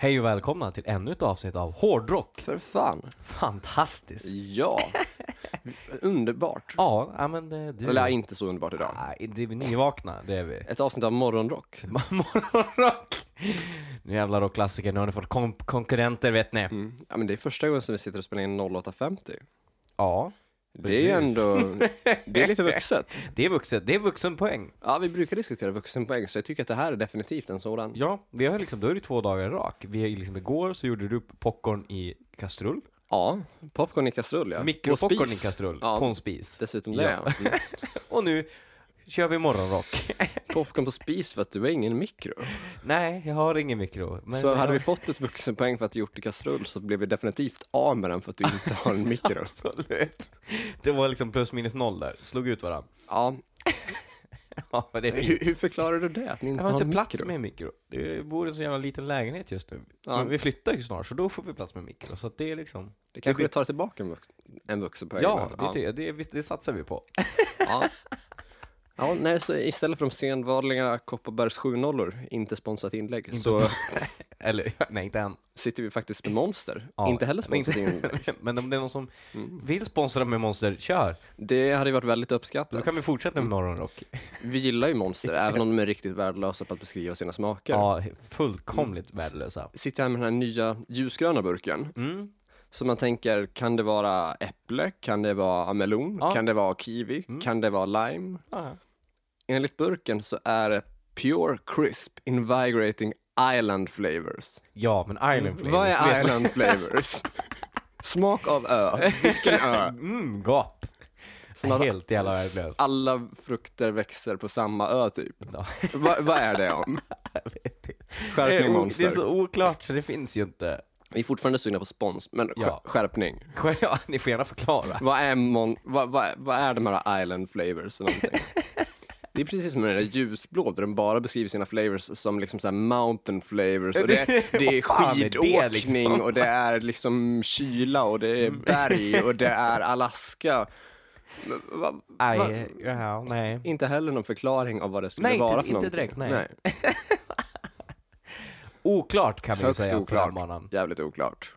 Hej och välkomna till ännu ett avsnitt av Hårdrock. För fan. Fantastiskt. Ja. Underbart. Ja, ja, men eh, du... Eller inte så underbart idag. Nej, det är vi nyvakna, det är vi. Ett avsnitt av Morgonrock. Morgonrock! Nu jävlar rockklassiker, nu har ni fått kon konkurrenter vet ni. Mm. Ja, men det är första gången som vi sitter och spelar in 0850. Ja, Det är ju Precis. ändå, det är lite vuxet. det är vuxet, det är vuxenpoäng. Ja, vi brukar diskutera vuxenpoäng, så jag tycker att det här är definitivt en sådan. Ja, vi har liksom, då är det två dagar i rak. Vi liksom igår så gjorde du popcorn i kastrull. Ja, popcorn i kastrull ja. Mikropopcorn i kastrull, Ja. på en spis. Dessutom det Ja. ja. Mm. Och nu kör vi morgonrock. Popcorn på spis för att du har ingen mikro. Nej, jag har ingen mikro. Men så hade har- vi fått ett vuxenpoäng för att du gjort i kastrull så blev vi definitivt av med den för att du inte har en mikro. Absolut. Det var liksom plus minus noll där, slog ut varandra. Ja, Ja, det är fint. hur, hur förklarar du det? Att ni inte Jag har har inte en plats mikro? med en mikro. Det bor en så jävla liten lägenhet just nu. Ja. Men vi flyttar ju snart, så då får vi plats med mikro. Så att det är liksom... Det kanske du tar tillbaka en, vux en vuxenpoäng Ja, det, det, det, det, det satsar vi på. ja. Ja, nej, så istället för de sedvanliga Kopparbergs 7 nollor inte sponsrat inlägg, Inte så Eller, nej inte än. sitter vi faktiskt med Monster. Ja, inte heller men sponsrat inlägg. Men om det är någon som Mm. vill sponsra med Monster, kör! Det hade ju varit väldigt Då uppskattat. kan vi fortsätta med morgonrock. Vi gillar ju Monster, även om de är riktigt värdelösa på att beskriva sina smaker. Ja, fullkomligt värdelösa. Sitter här med den här nya ljusgröna burken. Mm. Så man tänker, kan det vara äpple? Kan det vara melon? Ja. Kan det vara kiwi? Mm. Kan det vara lime? Ja. Enligt burken så är det Pure Crisp Invigorating Island Flavors. ja, men Island Flavors. Vad är Island Flavors? Smak av ö. Vilken ö? Mm, gott! Som att Helt jävla värdelöst. alla frukter växer på samma ö typ. Ja. Va, vad är det om? Skärpning är, o- det är monster. så oklart så det finns ju inte. Vi är fortfarande sugna på spons, men Ja. skärpning. Ja, ni får gärna förklara. Vad är, mon, vad, vad, vad är de här Island Flavors för någonting? Det är precis som den där ljusblå där de bara beskriver sina flavors som liksom så här mountain flavors och det, det är fan är det, skidåkning liksom? och det är liksom kyla och det är berg och det är Alaska. Va, va, Nej, ja, nej. inte heller någon förklaring av vad det skulle Nej, vara inte- för inte någonting. direkt, nej. Oklart kan vi Högst säga oklart. Jävligt oklart.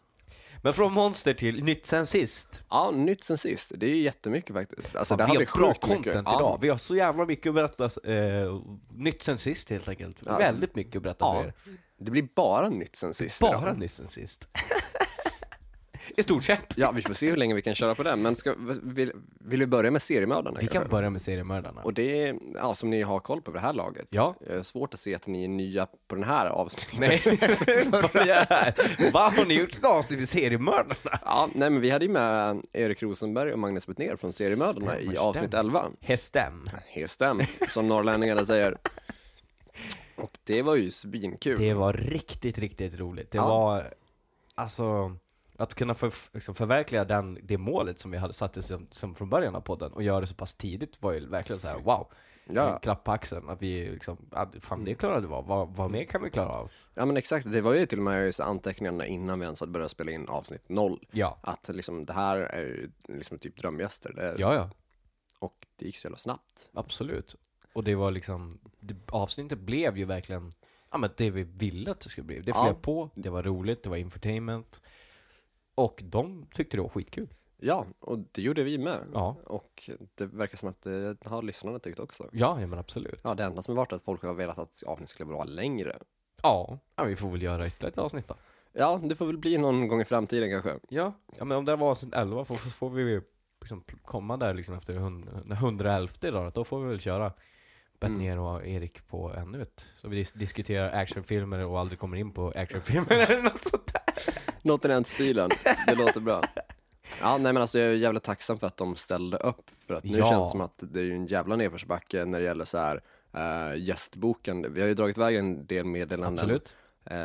Men från Monster till nytt sen sist. Ja, nytt sen sist. Det är ju jättemycket faktiskt. Alltså, Fan, det vi har bra mycket. content Ja. idag. Vi har så jävla mycket att berätta. Eh, nytt sen sist helt enkelt. Alltså, Väldigt mycket att berätta Ja, för er. det blir bara nytt sen sist Bara idag. nytt sen sist. I stort sett. Ja, vi får se hur länge vi kan köra på den. Men ska, vill, vill vi börja med seriemördarna? Vi kan kanske? börja med seriemördarna. Och det är, ja, som ni har koll på det här laget. Ja. Eh, Svårt att se att ni är nya på den här avsnittet. Nej, här. Vad har ni gjort ett avsnitt med seriemördarna? Ja, nej, men vi hade ju med Erik Rosenberg och Magnus Betnér från seriemördarna i avsnitt stämmer. 11. Hästem. Hästem, som norrlänningarna säger. Och det var ju svinkul. Det var riktigt, riktigt roligt. Det Ja. var, alltså, att kunna för, liksom förverkliga den, det målet som vi hade satt som, som från början av podden och göra det så pass tidigt var ju verkligen så här: wow. Ja. En klapp på axeln, att vi liksom, ja, fan det klarade vi av, vad, vad mer kan vi klara av? Ja men exakt, det var ju till och med anteckningarna innan vi ens hade börjat spela in avsnitt 0. Ja, Att liksom, det här är ju liksom typ drömgäster. Det, ja, ja, Och det gick så jävla snabbt. absolut. Och det var liksom, det, avsnittet blev ju verkligen, ja men det vi ville att det skulle bli. Det Ja. flöt på, det var roligt, det var infotainment. Och de tyckte det var skitkul. Ja, och det gjorde vi med. Ja. Och det verkar som att det har lyssnarna tyckt också. Ja, ja men absolut. Ja, det enda som har varit att folk har velat att avsnittet skulle vara längre. Ja, ja vi får väl göra ytterligare ett avsnitt då. Ja, det får väl bli någon gång i framtiden kanske. Ja, ja men om det var avsnitt 11 får, får vi liksom komma där liksom efter hund- 111 idag, då får vi väl köra Bettner och Erik på ännu ett. Så vi dis- diskuterar actionfilmer och aldrig kommer in på actionfilmer eller något sånt där. Något i den stilen. Det låter bra. Ja, nej men alltså jag är jävligt tacksam för att de ställde upp. För att nu Ja. känns det som att det är en jävla nedförsbacke när det gäller så här uh, gästboken. Vi har ju dragit iväg en del meddelanden eh,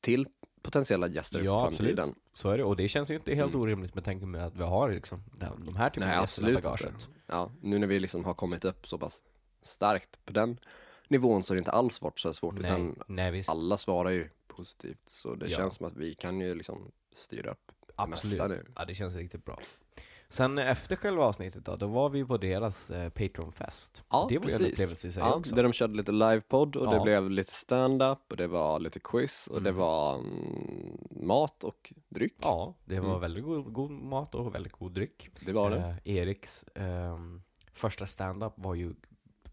till potentiella gäster Ja, för framtiden. absolut. Så är det, och det känns ju inte helt orimligt med tanke med att vi har liksom de här typen Nej, av gästerna i bagaget. inte. Ja, nu när vi liksom har kommit upp så pass starkt på den nivån så är det inte alls varit så svårt. Nej, Utan nej alla svarar ju positivt. Så det Ja. känns som att vi kan ju liksom styra upp det Absolut. mesta nu. Ja, det känns riktigt bra. Sen efter själva avsnittet då, då var vi på deras eh, Patreon-fest. Ja, det var ju en precis. upplevelse i sig Ja, också. där de körde lite livepodd och det Ja. blev lite stand-up och det var lite quiz och det Mm. var mm, mat och dryck. Ja, det var Mm. väldigt god, god mat och väldigt god dryck. Det var det. Eh, Eriks ehm, första stand-up var ju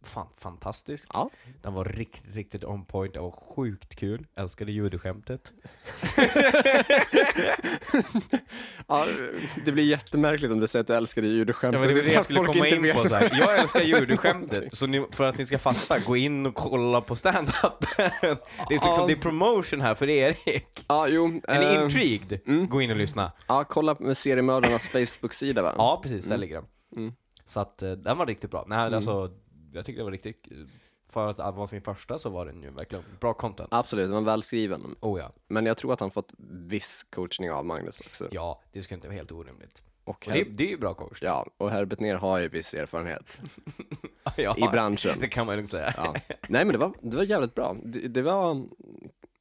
fan, fantastisk. Ja. Den var riktigt, riktigt on point, det var sjukt kul. Älskade judeskämtet. ja, det blir jättemärkligt om du säger att du älskar Ja, judeskämtet. men det var det jag skulle komma inte in vet på så här. Jag älskar judeskämtet, så ni, för att ni ska fatta, gå in och kolla på stand-up. det, är liksom, Ja. det är promotion här för Erik. Ja, jo. Är ni eh, intrigued? mm. Gå in och lyssna. Ja, kolla med seriemördarnas Facebook-sida va? Ja, precis, där Mm. ligger den. Mm. Så att eh, den var riktigt bra. Nej, Mm. alltså, jag tyckte det var riktigt, för att vara sin första så var den ju verkligen bra content. Absolut, den var välskriven. Oh ja. Men jag tror att han fått viss coachning av Magnus också. Ja, det ska inte vara helt orimligt. Och, Och det, det är ju bra coach. ja, och herr Bettner har ju viss erfarenhet ja, i branschen. det kan man lugnt säga. Ja. Nej men det var, det var jävligt bra. Det, det var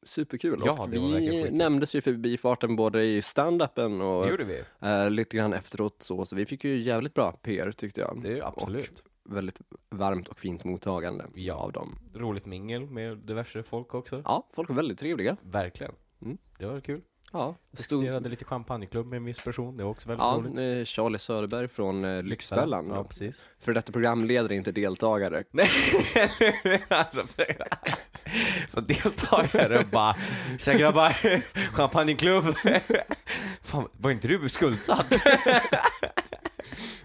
superkul. Ja, och vi nämndes ju förbi farten både i stand-upen och vi. eh, lite grann efteråt så, så vi fick ju jävligt bra PR tyckte jag. Det är absolut. Väldigt varmt och fint mottagande Ja. av dem. Roligt mingel med diverse folk också. Ja, folk var väldigt trevliga. Verkligen. Mm. Det var kul. Ja, det stod, Diskuterade lite champagneklubb med en viss person, det var också väldigt ja, roligt. eh, Charlie Söderberg från eh, Lyxfällan. Ja, precis. För detta programledare, inte deltagare. Nej, alltså, Så deltagare bara Tja grabbar, champagneklubb. Fan, var inte du skuldsatt?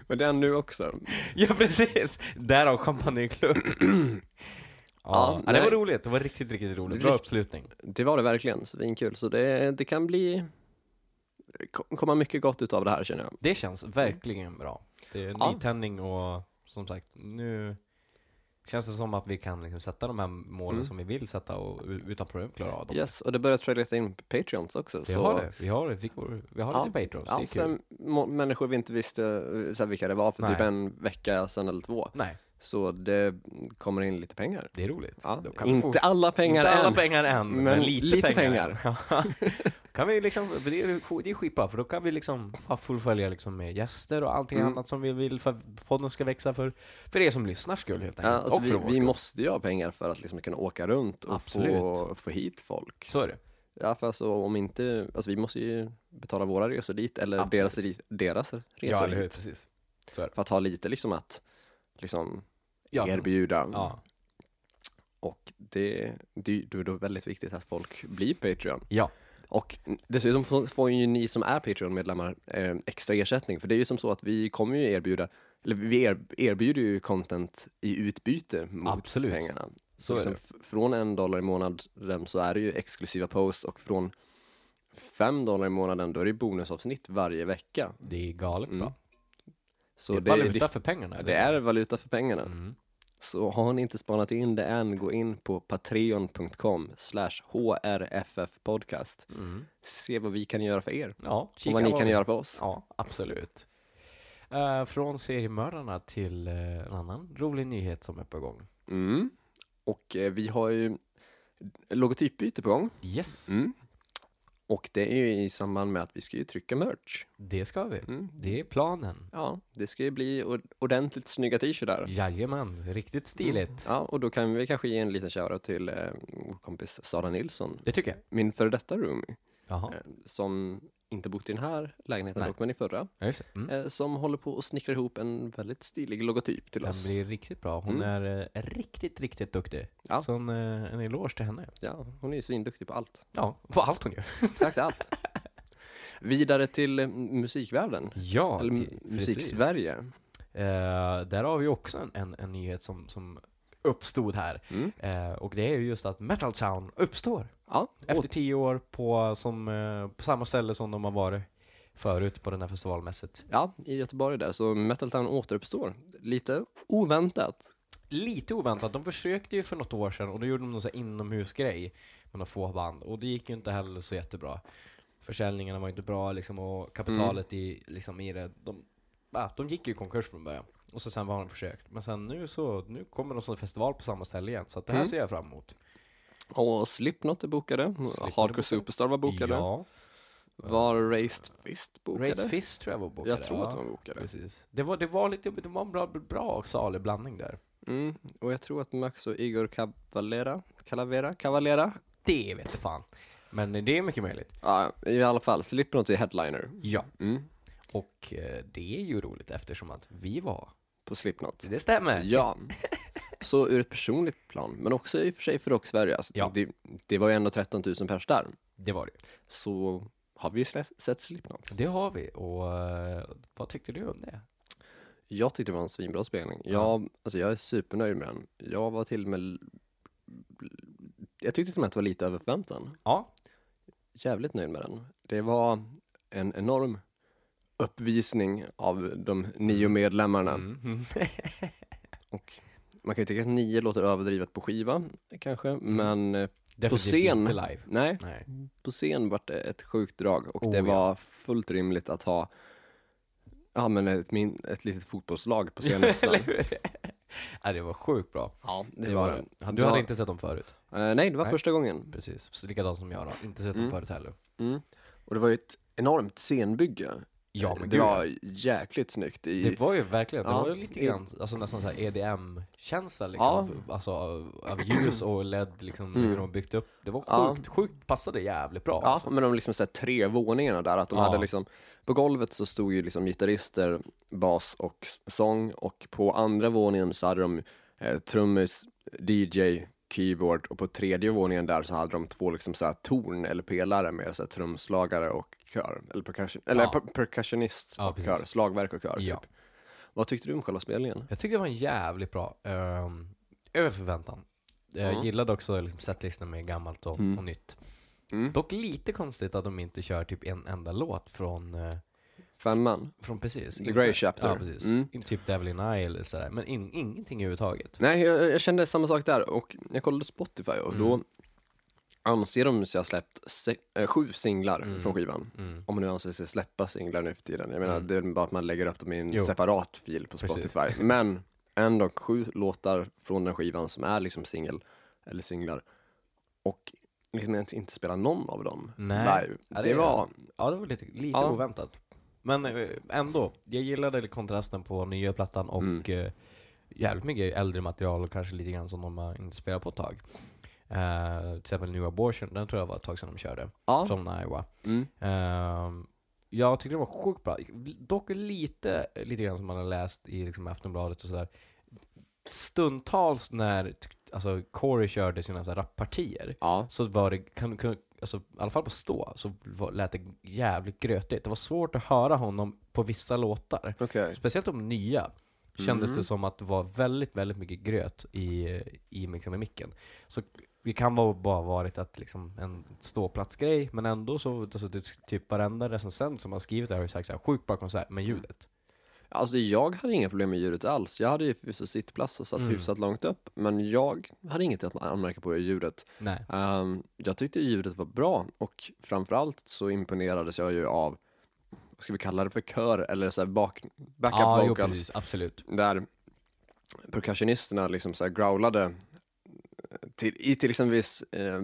Men han nu också. ja precis, därav champagneklubb. Ja, ja, det var roligt, det var riktigt, riktigt roligt. Bra uppslutning. Det var det verkligen, svinkul. Så det, det kan bli ko- komma mycket gott utav det här känner jag. Det känns verkligen bra. Det är nytändning och som sagt, nu känns det som att vi kan liksom sätta de här målen Mm. som vi vill sätta och utan problem klara av dem. Yes, och det börjar traila in på Patreons också. Vi så, har det, vi har det, vi, vi har Ja. det Ja, är kul. sen, människor vi inte visste eh, så här, vilka det var för typ Nej. en vecka sedan eller två. Nej, Så det kommer in lite pengar. det är roligt. Ja, inte alla pengar Inte alla än. pengar än, men, men lite, lite pengar. kan vi liksom, det är, det är skitbra, för då kan vi liksom ha fullfölja liksom med gäster och allting Mm. annat som vi vill för att podden ska växa för, för er som lyssnar skull helt Ja, enkelt. alltså, och vi, vi måste ju ha pengar för att liksom kunna åka runt och få, Absolut. få hit folk. Så är det. Ja, för alltså, om inte, alltså vi måste ju betala våra resor dit eller Absolut. deras, deras resor Ja, dit. Precis. För att ha lite liksom att liksom Ja. erbjuda. Ja. Och det, det, det är då väldigt viktigt att folk blir Patreon. Ja. Och dessutom får, får ju ni som är Patreon-medlemmar eh, extra ersättning. För det är ju som så att vi kommer ju erbjuda, eller vi er, erbjuder ju content i utbyte mot Absolut. pengarna. Så, liksom, från en dollar i månaden så är det ju exklusiva post och från fem dollar i månaden då är det bonusavsnitt varje vecka. Det är galet Mm. Så det är det, valuta det, för pengarna. det är valuta för pengarna. Mm. Så har ni inte spanat in det än, gå in på patreon.com slash hrffpodcast. Mm. Se vad vi kan göra för er Ja, och vad ni kan vi- göra för oss. Ja, absolut. Eh, från seriemördarna till eh, en annan rolig nyhet som är på gång. Mm. Och eh, vi har ju logotypbyte på gång. Yes, Mm. Och det är ju i samband med att vi ska ju trycka merch. det ska vi. Mm. Det är planen. Ja, det ska ju bli or- ordentligt snygga t-shirtar. Jajamän, riktigt stiligt. Ja, och då kan vi kanske ge en liten shoutout till eh, vår kompis Sara Nilsson, Det tycker jag. min före detta roomie, eh, som inte bott i den här lägenheten Nej. dock, men i förra, ja. Mm. eh, som håller på att snickra ihop en väldigt stilig logotyp till Den oss. blir riktigt bra. Hon Mm. är eh, riktigt, riktigt duktig. Ja. Så en, eh, en eloge till henne. Ja, hon är ju svinduktig på allt. Ja, på allt hon gör. Exakt allt. Vidare till musikvärlden, Ja, eller precis. musik-Sverige. Där har vi också en, en, en nyhet som, som uppstod här. Mm. Och det är ju just att Metal Town uppstår. Ja, Efter tio år på, som, eh, på samma ställe som de har varit förut på den här festivalmässet. Ja, i Göteborg där, så Metal Town återuppstår. Lite oväntat. Lite oväntat, de försökte ju för något år sedan och då gjorde de någon sån här inomhusgrej med några få band och det gick ju inte heller så jättebra. Försäljningarna var inte bra liksom och kapitalet i, liksom, i det, de, ja, de gick ju i konkurs från början. Och så sen var de försökt. Men sen nu så, nu kommer de som festival på samma ställe igen, så det här Mm. ser jag fram emot. Och Slipknot är bokade, är Hardcore bokade. Superstar var bokade. Ja, Var Raised Fist bokade? Raise Fist tror jag var bokade. Jag tror att de var bokade. Precis. Det var, det var lite, det var en bra, bra och salig blandning där. Mm. Och jag tror att Max och Igor Cavalera, Calavera, Cavalera? Det vet jag fan. Men det är mycket möjligt. Ja, i alla fall. Slipknot är headliner. Ja. Mm. Och eh, det är ju roligt eftersom att vi var. På Slipknot. Det stämmer. Ja. Så ur ett personligt plan, men också i och för sig för Rock Sverige. Alltså, Ja. det, det var ju ändå 13 000 pers där. Det var det. Så har vi slä- sett Slipknot. Det har vi. Och eh, vad tyckte du om det? Jag tyckte det var en svinbra spelning. Ja. Jag, alltså jag är supernöjd med den. Jag var till och med... Jag tyckte till och med att det var lite över förväntan. Ja. Jävligt nöjd med den. Det var en enorm uppvisning av de nio medlemmarna. Mm. Och man kan ju tycka att nio låter överdrivet på skiva, kanske, Mm. men eh, Definitivt scen. inte live. nej, Nej. på scen var det ett sjukt drag och Oh, det ja. var fullt rimligt att ha Ja men ett, min, ett litet fotbollslag på scen nästan. Ja, det var sjukt bra. ja, det, Det var var det. Du hade inte sett dem förut? Eh, nej, det var Nej. första gången. Precis. Så likadant som jag då. Inte sett Mm. dem förut heller. Mm. Och det var ju ett enormt scenbygge. Ja, men det var jäkligt snyggt. I, Det var ju verkligen, det Ja. var ju lite grann, alltså nästan såhär EDM-känsla liksom. Alltså av, ljus och LED liksom, Mm. hur de byggt upp. Det var Ja. sjukt, sjukt, passade jävligt bra. Ja, alltså. men de liksom så här, tre våningarna där, att de Ja. hade liksom På golvet så stod ju liksom gitarrister, bas och sång och på andra våningen så hade de eh, trummis, DJ, keyboard och på tredje våningen där så hade de två liksom så här torn eller pelare med så här trumslagare och kör, eller percussion, eller Ja. per- percussionist Ja, och precis. kör, slagverk och kör Ja. typ. Vad tyckte du om själva spelningen? Jag tyckte det var en jävligt bra, um, över förväntan. Jag Mm. gillade också liksom, setlistan med gammalt och, Mm. och nytt. Mm. Dock lite konstigt att de inte kör typ en enda låt från, eh, Femman? från precis. The inte- Grey Chapter. Ja, precis. Mm. Typ Devil in Eye eller sådär. Men in, ingenting överhuvudtaget. Nej, jag, jag kände samma sak där och jag kollade Spotify och Mm. då anser de sig ha släppt se- äh, sju singlar Mm. från skivan. Mm. Om man nu anser sig släppa singlar nu för tiden. Jag menar, Mm. det är bara att man lägger upp dem i en Jo. separat fil på Precis. Spotify. Men ändå sju låtar från den skivan som är liksom singel, eller singlar. Och liksom inte- inte spela någon av dem Nej. live. Ja, det, det- var, Ja, det var lite, lite Ja. oväntat. Men eh, ändå, jag gillade kontrasten på nya plattan och Mm. eh, jävligt mycket äldre material och kanske lite grann som de har inte spelat på ett tag. Uh, till exempel New Abortion, den tror jag var ett tag sedan de körde. ja. Från Iowa. Mm. Ehm, jag tyckte det var sjukt bra. Dock lite, lite grann som man har läst i liksom Aftonbladet och sådär. Stundtals när alltså, Corey körde sina så här rappartier ja. så var det, kan, kan, alltså, i alla fall på stå, så var, lät det jävligt grötigt. Det var svårt att höra honom på vissa låtar. Okej. Speciellt de nya. Kändes Mhm. det som att det var väldigt, väldigt mycket gröt i, i, liksom, i micken. Så det kan vara bara varit att liksom en ståplatsgrej, men ändå så, alltså, typ varenda recensent som har skrivit det här har ju sagt såhär, sjukt bra konsert med ljudet. Alltså jag hade inga problem med ljudet alls. Jag hade ju förvisso sittplats och satt Mm. hyfsat långt upp. Men jag hade inget att anmärka på i ljudet. Nej. Ehm, jag tyckte ljudet var bra och framförallt så imponerades jag ju av, vad ska vi kalla det för, kör eller så här back, backup jo, vocals. precis, absolut. där percussionisterna liksom så growlade till, i till exempel eh,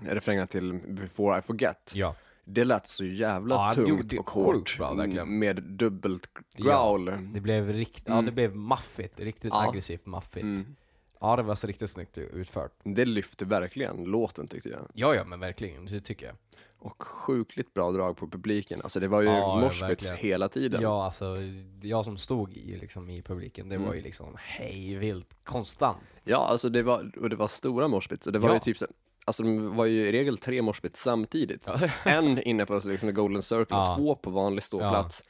refrängen till Before I Forget. Ja. Det lät så jävla Ja, tungt och hårt bra, med dubbelt Ja, growl. Det blev riktigt, ja det blev maffigt, riktigt Ja. aggressivt maffigt. Mm. Ja, det var så riktigt snyggt utfört. Det lyfte verkligen låten tyckte jag. Ja, ja, men verkligen, det tycker jag. Och sjukligt bra drag på publiken. Alltså det var ju Ja, moshpits hela tiden. Ja, alltså, jag som stod i, liksom, i publiken, det var Mm. ju liksom hej vilt, konstant. Ja, alltså det var, och det var stora moshpits. Och det var Ja. ju typ så, alltså det var ju i regel tre moshpits samtidigt. Ja. En inne på liksom, the Golden Circle och två på vanlig ståplats.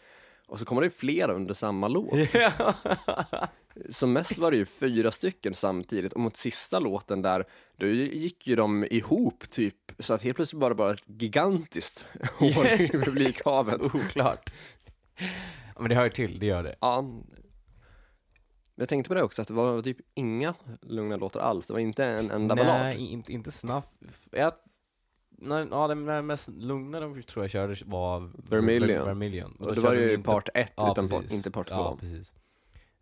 Och så kommer det flera under samma låt. Som mest var det ju fyra stycken samtidigt och mot sista låten där, då gick ju de ihop typ, så att helt plötsligt var det bara ett gigantiskt hål i publikhavet. Oklart. Ja, men det hör ju till, det gör det. Ja. Jag tänkte på det också, att det var typ inga lugna låtar alls. Det var inte en enda ballad. Nej, inte, inte snaff. Jag, nej, ja, den den mest lugna de tror jag körde var Vermilion. Ver- Vermilion. Och det var ju part ett, Ja, utan precis. inte part två. Ja, precis.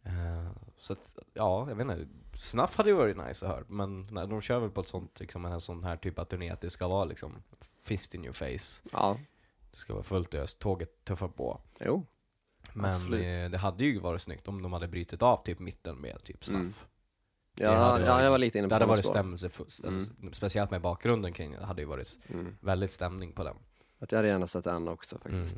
Eh, så att, ja, jag vet inte. Snuff hade ju varit nice att höra, men nej, de kör väl på ett sånt, liksom, en sån här typ av turné att det ska vara liksom fist in your face. Ja. det ska vara fullt ös, tåget tuffar på. Jo, Men eh, det hade ju varit snyggt om de hade brutit av typ mitten med typ snaff. Mm. Det ja, hade ja, varit- jag var lite inne på Det hade samma varit stämmelsefullt, alltså, speciellt med bakgrunden kring det, hade ju varit Mm. väldigt stämning på den. Att jag hade gärna sett en också faktiskt.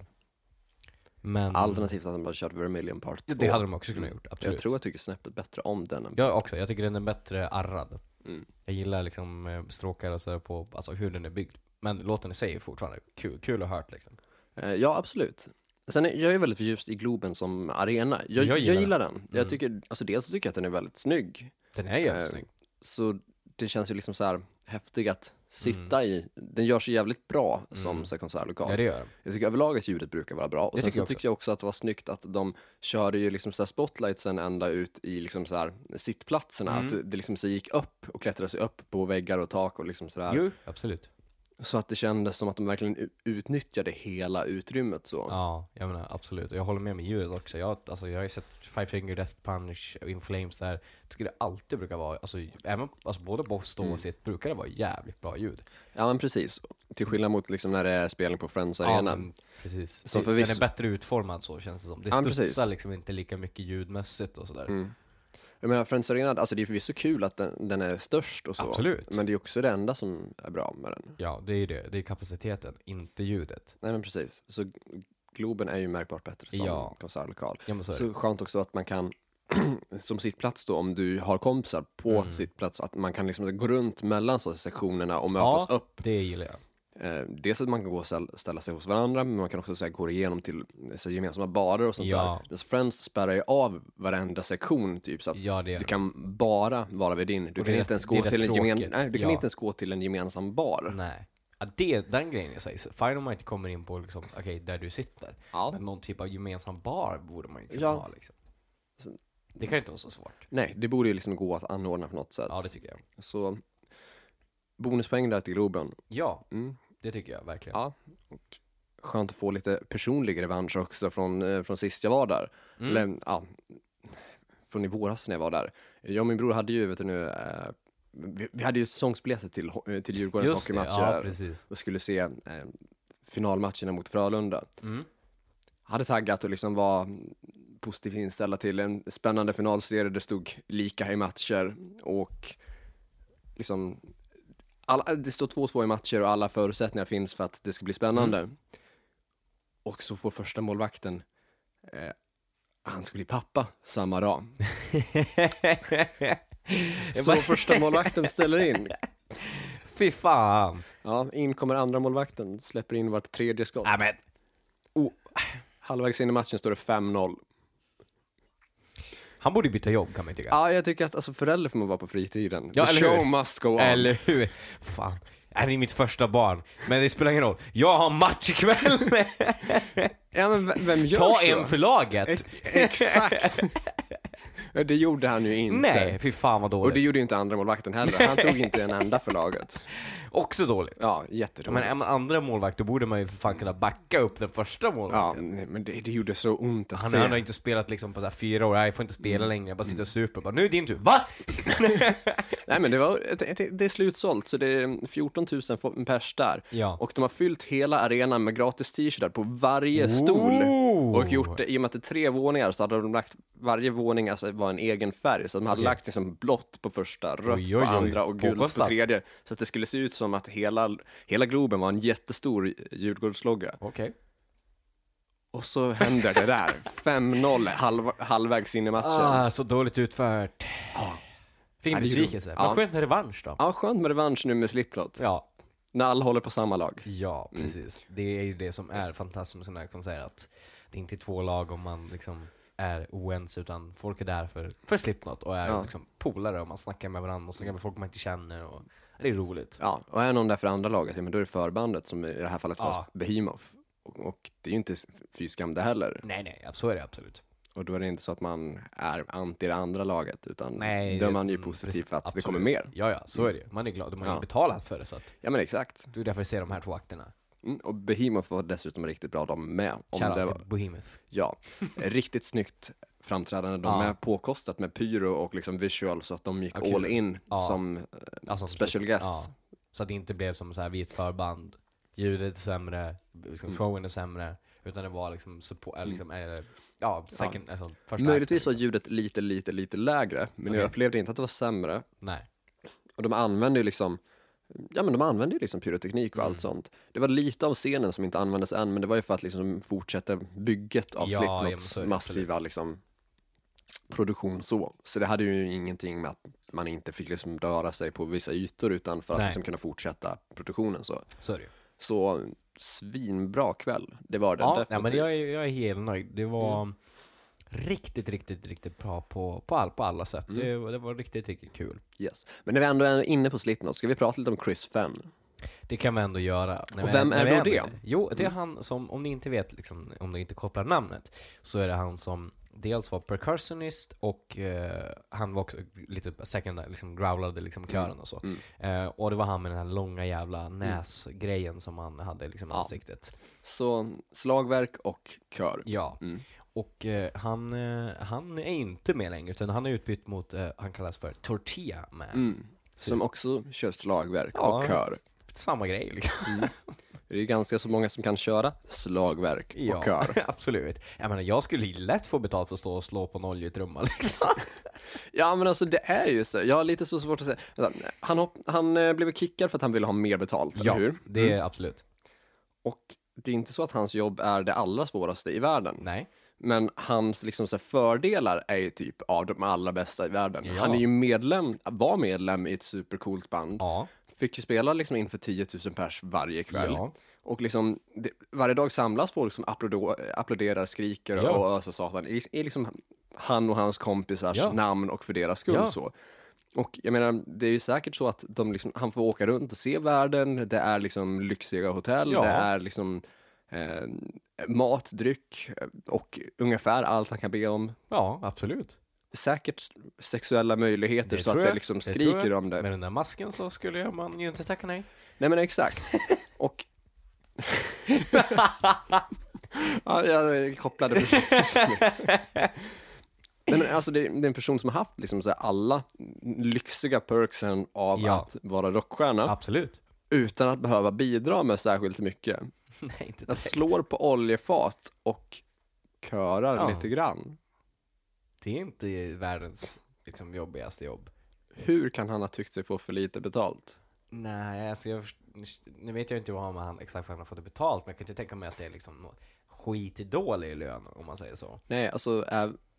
Men Alternativt att de bara kört Vermilion Part 2. det hade de också kunnat gjort, absolut. Jag tror jag tycker snäppet bättre om den än Jag också, jag tycker den är bättre arrad. Mm. Jag gillar liksom eh, stråkar och sådär på, alltså hur den är byggd. Men låten i sig är fortfarande kul, kul att höra liksom. Eh, Ja, absolut. Sen är jag är väldigt förtjust i Globen som arena. Jag, Jag jag, gillar gillar, den. Jag Mm. tycker, alltså dels tycker jag att den är väldigt snygg. Den är jävligt Eh. Så det känns ju liksom så här häftig att sitta i. Den gör sig jävligt bra som Mm. konsertlokal. Ja det gör. Jag tycker överlag att ljudet brukar vara bra. Och Det sen tycker jag så tycker jag också att det var snyggt att de körde ju liksom så spotlightsen ända ut i liksom så här sittplatserna. Mm. Att det liksom så gick upp och klättrade sig upp på väggar och tak och liksom sådär. Jo, absolut. Så att det kändes som att de verkligen utnyttjade hela utrymmet så. Ja, jag menar absolut. Jag håller med med ljudet också. Jag, alltså, jag har ju sett Five Finger Death Punch, In Flames där. Jag tycker det alltid brukar vara, alltså, även, alltså både på stå och Mm. sitt brukar det vara jävligt bra ljud. Ja men precis. Till skillnad mot liksom när det är spelning på Friends Arena. men precis. Förvisso- Den är bättre utformad så känns det som. Det Ja, studsar precis. liksom inte lika mycket ljudmässigt och sådär. Mm. Jag menar Friends Arena, alltså det är förvisso kul att den, den är störst och så. Absolut. Men det är också det enda som är bra med den. Ja, det är ju det. Det är kapaciteten, inte ljudet. Nej men precis. Så Globen är ju märkbart bättre som Ja. konsertlokal. Ja så Så skönt också att man kan som sittplats då, om du har kompisar på Mm. sittplats, att man kan liksom gå runt mellan så sektionerna och mötas Ja. upp. Det gillar jag. Eh, dels att man kan gå och ställ- ställa sig hos varandra, men man kan också så här, gå igenom till så, gemensamma barer och sånt Ja. där. Friends spärrar ju av varenda sektion typ, så att Ja, är du kan bara vara vid din. Du kan är inte rätt- ens är gå rätt till en gemen, nej, du kan Ja. inte ens gå till en gemensam bar. Nej. Ja, det, den grejen jag säger. Fine om man inte kommer in på liksom, okej, där du sitter. Ja. Men någon typ av gemensam bar borde man ju kunna ha liksom. Det kan ju inte vara så svårt. Nej, det borde ju liksom gå att anordna på något sätt. Ja, det tycker jag. Så bonuspoäng där till Globen. Ja, Mm. Det tycker jag verkligen. Ja, och skönt att få lite personlig revansch också från, eh, från sist jag var där. Mm. Eller, ja, från i våras när jag var där. Jag och min bror hade ju, vet du nu, eh, vi, vi hade ju säsongsbiljetter till, eh, till Djurgårdens Just det, hockeymatcher ja där precis. och skulle se eh, finalmatcherna mot Frölunda. Mm. Hade taggat och liksom var positivt inställda till en spännande finalserie. Det stod lika i matcher och liksom alla, det står 2-2 i matcher och alla förutsättningar finns för att det ska bli spännande. Mm. Och så får första målvakten eh, han ska bli pappa samma dag. Så första målvakten ställer in. Fy fan! Ja, in kommer andra målvakten, släpper in vart tredje skott. Nej men, Halvvägs in i matchen står det 5-0. Han borde byta jobb kan man ju tycka. Ja, jag tycker att alltså, förälder får man vara på fritiden. Ja, The eller hur? show must go on. Eller hur? Fan. Han är mitt första barn, men det spelar ingen roll. Jag har match ikväll! Ja, men vem gör Ta så? en för laget! Ex- Exakt! Det gjorde han ju inte. Nej, fy fan vad Och dåligt. det gjorde ju inte andra målvakten heller. Han tog inte en enda för laget. Också dåligt. Ja, Men jättedåligt. är man andra målvakt, då borde man ju för fan kunna backa upp den första Ja, målvakten. nej, men det, det gjorde så ont att Han, se. han har inte spelat liksom på så här fyra år, Nej, jag får inte spela Mm. längre, jag bara sitter och super. Bara, nu är din tur. Va? Nej men det, var, det, det är slutsålt, så det är 14 000 fo- pers där. Ja. Och de har fyllt hela arenan med gratis t-shirtar på varje stol. Och gjort det, i och med att det är tre våningar så hade de lagt, varje våning alltså var en egen färg. Så de hade lagt liksom blått på första, rött Oj, oj, på oj. andra och gult på tredje. Så att det skulle se ut som att hela, hela Globen var en jättestor Djurgårdslogga. Okej. Och så händer det där, 5-0 halv, halvvägs in i matchen. Ah, så dåligt utfört. Ja. Fick Ja, en besvikelse. ja. Men skönt med revansch då. Ja, skönt med revansch nu med slipplott. Ja, När alla håller på samma lag. ja Mm. precis. Det är ju det som är fantastiskt med sådana här konserter, att det är inte är två lag om man liksom är oense, utan folk är där för, för Slipknot och är Ja. liksom polare och man snackar med varandra och snackar med folk man inte känner och det är roligt. Ja, och är någon där för andra laget, ja, men då är det förbandet som i det här fallet var Ja. Behemoth. Och, och det är ju inte fy skam det heller. Nej, nej, så är det absolut. Och då är det inte så att man är anti det andra laget, utan Nej, då är man ju mm, positiv precis, för att det absolut. kommer mer. Ja, ja, så är det ju. Man är glad. De har ju Ja. betalat för det, så att Ja men exakt. det är därför jag ser de här två akterna. Mm, och Behemoth var dessutom riktigt bra de med. Om det Shoutout var, till Behemoth. ja, riktigt snyggt framträdande. De Ja. är påkostat med pyro och liksom visual så att de gick Ja, kul. all in Ja. som eh, Alltså, special guests. Ja, så att det inte blev som så här vit förband ljudet är sämre, liksom Mm. showen är sämre. Utan det var liksom, support, mm. liksom eh, ja, second, alltså första Möjligtvis var liksom. ljudet lite, lite, lite lägre, men jag Okej. upplevde inte att det var sämre. Nej. Och de använde ju liksom Ja men de använde ju liksom pyroteknik och Mm. allt sånt. Det var lite av scenen som inte användes än, men det var ju för att liksom fortsätta bygget av Ja, ja, Slipknots massiva liksom produktion så. Så det hade ju ingenting med att man inte fick liksom röra sig på vissa ytor utan för att Nej. liksom kunna fortsätta produktionen så. Så är det ju. Så svinbra kväll, det var det Ja, ja, definitivt. men jag är, jag är helt nöjd. Det var Mm. Riktigt, riktigt, riktigt bra på, på, all, på alla sätt. Mm. Det, var- det var riktigt, riktigt kul. Yes. Men när vi ändå är inne på Slipknot, ska vi prata lite om Chris Fenn? Det kan vi ändå göra. När Och vem när är då ändå- det? Jo, det är Mm. han som, om ni inte vet, liksom, om ni inte kopplar namnet, så är det han som dels var percussionist och eh, han var också lite second, liksom growlade liksom kören och så. Mm. Eh, och det var han med den här långa jävla näsgrejen som han hade liksom i Ja. ansiktet. Så slagverk och kör. Ja. Mm. Och eh, han, eh, han är inte med längre, utan han är utbytt mot, eh, han kallas för Tortilla Man. Mm. Som också kör slagverk Ja, och kör. s- Samma grej liksom. Det är ju ganska så många som kan köra slagverk och kör. absolut. Jag menar, jag skulle lätt få betalt för att stå och slå på en oljetrumma liksom. Ja men alltså det är ju så, jag har lite så svårt att säga. Han, hopp, han eh, blev kickad för att han ville ha mer betalt, ja, eller hur? det är Mm. absolut. Och det är inte så att hans jobb är det allra svåraste i världen. Nej. Men hans liksom, så fördelar är ju typ av de allra bästa i världen. Ja. Han är ju medlem, var medlem i ett supercoolt band. Ja. Fick ju spela liksom inför 10 000 pers varje kväll. Ja. Och liksom, det, varje dag samlas folk som applåderar, skriker Ja. och öser satan. I, I liksom han och hans kompisars Ja. namn och för deras skull Ja. så. Och jag menar, det är ju säkert så att de liksom, han får åka runt och se världen, det är liksom lyxiga hotell, det är liksom eh, mat, dryck eh, och ungefär allt han kan be om. Ja, absolut. Säkert sexuella möjligheter Det så att det liksom Det skriker jag. om det. Med den där masken så skulle jag- man ju inte tacka nej. Nej men exakt. Och... ja, jag kopplade precis. Men alltså det, det är en person som har haft liksom så alla lyxiga perksen av Ja. att vara rockstjärna Absolut. utan att behöva bidra med särskilt mycket. Nej, inte Jag direkt. slår på oljefat och körar Ja. lite grann. Det är inte världens liksom, jobbigaste jobb. Hur kan han ha tyckt sig få för lite betalt? Nej, alltså jag, nu vet jag inte vad han exakt vad han har fått betalt, men jag kan inte tänka mig att det är liksom skitdålig lön, om man säger så. Nej, alltså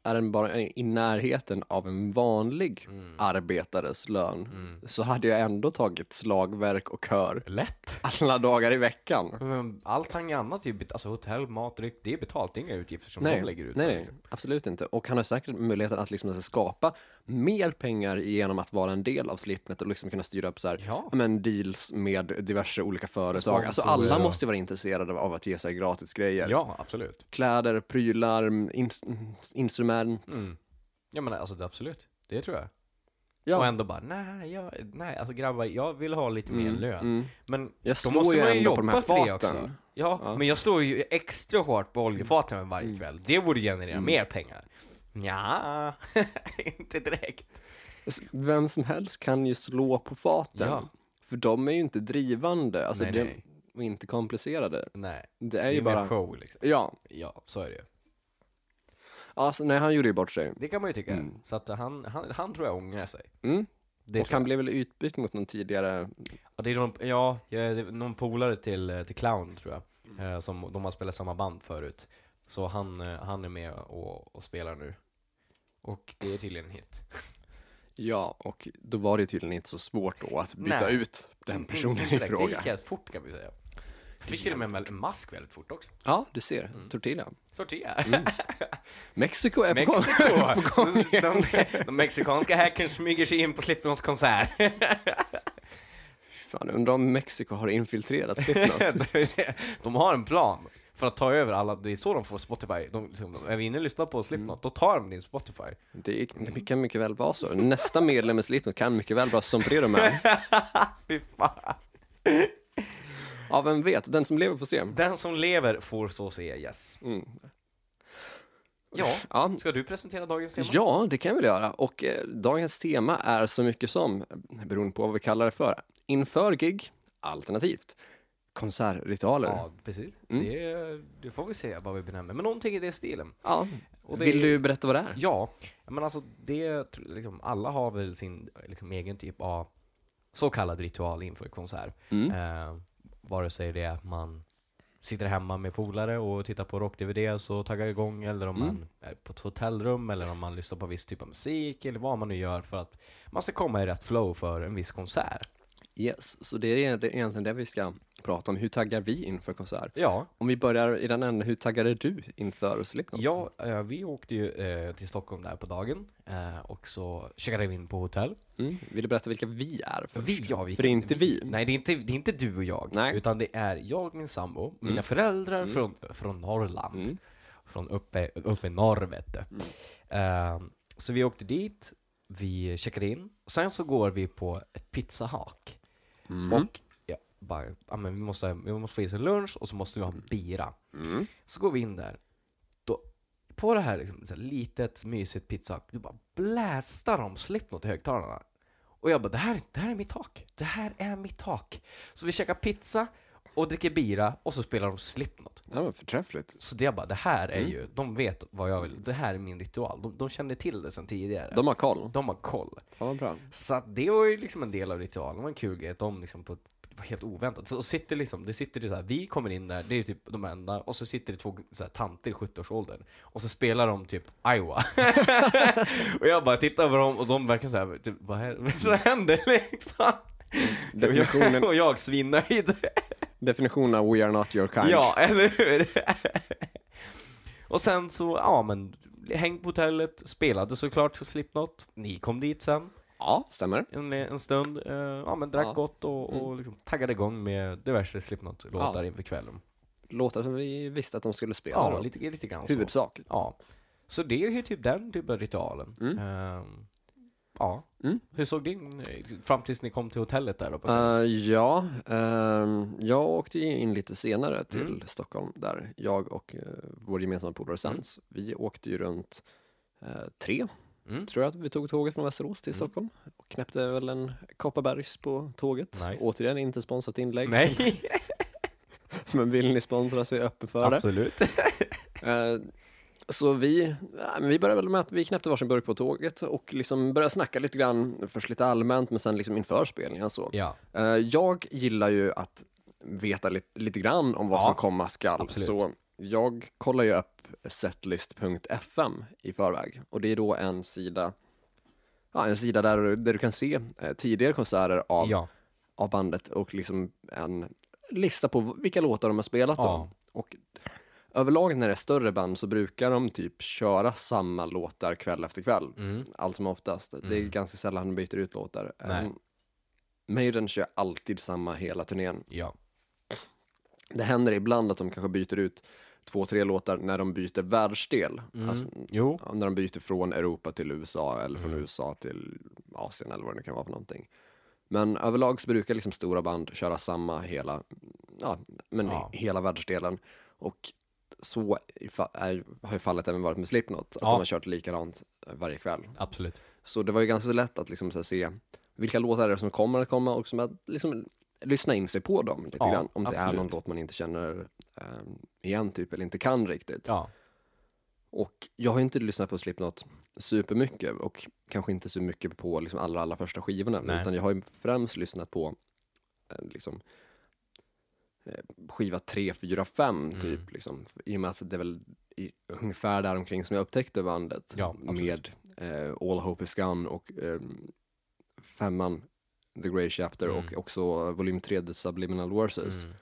är, den bara i närheten av en vanlig Mm. arbetares lön Mm. så hade jag ändå tagit slagverk och kör Lätt! alla dagar i veckan. Men allting annat, är ju bet- alltså hotell, mat, dryck, det är betalt, det är inga utgifter som Nej, de lägger ut. nej, nej, liksom. absolut inte. Och han har säkert möjligheten att liksom skapa mer pengar genom att vara en del av Slipnet och liksom kunna styra upp så här, Ja. men deals med diverse olika företag. Alltså alla måste vara intresserade av att ge sig gratis grejer. ja, absolut. Kläder, prylar, ins- instrument. Mm. Ja men alltså absolut, det tror jag. Ja. Och ändå bara, nej, jag, nej, alltså grabbar, jag vill ha lite mer Mm, lön. mm. Men Jag då måste ju man ju ändå på de här jobba för det också. Ja, Ja. men jag slår ju extra hårt på oljefaten varje Mm. kväll. Det borde generera Mm. mer pengar. Ja, inte direkt. Alltså, Vem som helst kan ju slå på faten. Ja. För de är ju inte drivande, alltså Nej, det, nej. och inte komplicerade. Nej, Det är det är ju bara... show liksom. Ja, Ja, så är det ju. alltså nej han gjorde ju bort sig. Det kan man ju tycka. Mm. Så att han, han, han tror jag ångrar sig. Mm. Det och han blev väl utbytt mot någon tidigare... Ja, det är någon, ja, är någon polare till, till Clown tror jag. Mm. Eh, som, de har spelat samma band förut. Så han, eh, han är med och, och spelar nu. Och det är tydligen en hit. Ja, och då var det tydligen inte så svårt då att byta Nej. ut den personen Mm, i direkt. Det fråga. gick helt fort kan vi säga. Jag fick till och med en mask väldigt fort också. Ja, du ser. Mm. Tortilla. Tortilla. Mm. Mexiko är på gång. Mexiko! på gång. de, de, de mexikanska hackers smyger sig in på Slipknot-konsert. Fan, undrar om Mexiko har infiltrerat Slipknot. de har en plan för att ta över alla, det är så de får Spotify. De, liksom, är vi inne och lyssnar på Slipknot, då tar de din Spotify. Det, är- det kan mycket väl vara så. Nästa medlem i Slipknot kan mycket väl vara Sombrero Man. Fy fan. Ja, vem vet? Den som lever får se. Den som lever får så se, yes. Mm. Ja, Ja. ska du presentera dagens tema? Ja, det kan jag väl göra. Och eh, dagens tema är så mycket som, beroende på vad vi kallar det för, inför gig, alternativt, konsertritualer. Ja. Ja, precis. Mm. Det, det får vi se vad vi benämner. Men någonting i det stilen. Och det- Vill du berätta vad det är? Ja, men alltså det, liksom, alla har väl sin liksom, egen typ av så kallad ritual inför konsert. Mm. Eh, vare sig det är att man sitter hemma med polare och tittar på rock-DVDs och taggar igång, eller om Mm. man är på ett hotellrum, eller om man lyssnar på viss typ av musik, eller vad man nu gör för att man ska komma i rätt flow för en viss konsert. Yes, så det är egentligen det vi ska prata om. Hur taggar vi inför konsert? Ja, Om vi börjar i den änden, hur taggade du inför Slipknot? ja eh, vi åkte ju eh, till Stockholm där på dagen, eh, och så checkade vi in på hotell. Mm. Vill du berätta vilka vi är först? Vi, ja, vi För det är inte vi. Nej, det är inte, det är inte du och jag, Nej. utan det är jag, min sambo, mina Mm. föräldrar Mm. från, från Norrland. Mm. Från uppe, uppe i norr vet du. Ehm, så vi åkte dit, vi checkade in, och sen så går vi på ett pizzahak. Mm. Och bara, ja, men vi, måste, vi måste få i oss en lunch och så måste vi ha en bira. Mm. Så går vi in där, då, på det här, liksom, så här litet mysigt pizzahak, du bara blästar de Slipknot i högtalarna. Och jag bara, det här, det här är mitt tak. Det här är mitt tak. Så vi käkar pizza och dricker bira och så spelar de Slipknot. Ja, men förträffligt. Så det jag bara, det här är Mm. ju, de vet vad jag vill, det här är min ritual. De, de kände till det sedan tidigare. De har koll. de har koll. Fan vad bra. Så det var ju liksom en del av ritualen, det var en kul grej att de liksom på var helt oväntat. Så sitter liksom, det sitter det så här, vi kommer in där, det är typ de enda, och så sitter det två så här, tanter i 70-årsåldern, och så spelar de typ Iowa. och jag bara tittar på dem, och de verkar så här, typ, vad, är, vad händer liksom? Definitionen, och jag svinnöjd. definitionen av We are not your kind. Ja, eller hur? och sen så, ja men, häng på hotellet, spelade såklart Slipknot, ni kom dit sen ja stämmer. en, en stund, eh, ja men drack Ja. gott och, och liksom taggade igång med diverse Slipknot-låtar Ja. inför kvällen. Låtar som vi visste att de skulle spela. Ja, då. lite, lite grann så. Huvudsak. Ja. Så det är ju typ den typen av ritualen. Mm. Ehm, ja. Mm. Hur såg din, eh, fram tills ni kom till hotellet där då? På Eh, ja, ehm, jag åkte in lite senare till Mm. Stockholm där jag och uh, vår gemensamma polare Sans, vi åkte ju runt eh, tre, mm. tror jag att vi tog tåget från Västerås till Mm. Stockholm och knäppte väl en Kopparbergs på tåget. Nice. Återigen inte sponsrat inlägg, Nej, men vill ni sponsra så är jag öppen för det. absolut. Eh, Så vi, vi började väl med att vi knäppte varsin burk på tåget och liksom började snacka lite grann, först lite allmänt men sen liksom inför spelningen så. ja, Eh, Jag gillar ju att veta lite, lite grann om vad Ja, som komma skall. absolut. Så jag kollar ju upp setlist.fm i förväg och det är då en sida Ja, en sida där, där du kan se eh, tidigare konserter av, ja, av bandet och liksom en lista på vilka låtar de har spelat Ja. då. Och överlag när det är större band så brukar de typ köra samma låtar kväll efter kväll. mm. Allt som oftast. Det är Mm. ganska sällan de byter ut låtar. Nej. Um, Maiden kör alltid samma hela turnén. ja, Det händer ibland att de kanske byter ut två, tre låtar när de byter världsdel. mm. Alltså, när de byter från Europa till USA eller från Mm. USA till Asien eller vad det nu kan vara för någonting. Men överlag så brukar liksom stora band köra samma hela, ja, men Ja. hela världsdelen. Och så är, har ju fallet även varit med Slipknot, att Ja. de har kört likadant eh, varje kväll. absolut. Så det var ju ganska lätt att liksom se vilka låtar är det som kommer att komma och som att liksom lyssna in sig på dem lite Ja, grann. Om det är någon låt man inte känner eh, igen typ eller inte kan riktigt. Ja, Och jag har inte lyssnat på Slipknot supermycket och kanske inte så mycket på liksom allra, allra första skivorna Nej. utan jag har ju främst lyssnat på eh, liksom eh, skiva 3, 4, 5 Mm. typ liksom. I och med att det är väl i, ungefär där omkring som jag upptäckte bandet Ja, med eh, All Hope Is Gone och eh, femman The Grey Chapter Mm. och också volym 3 The Subliminal Verses mm.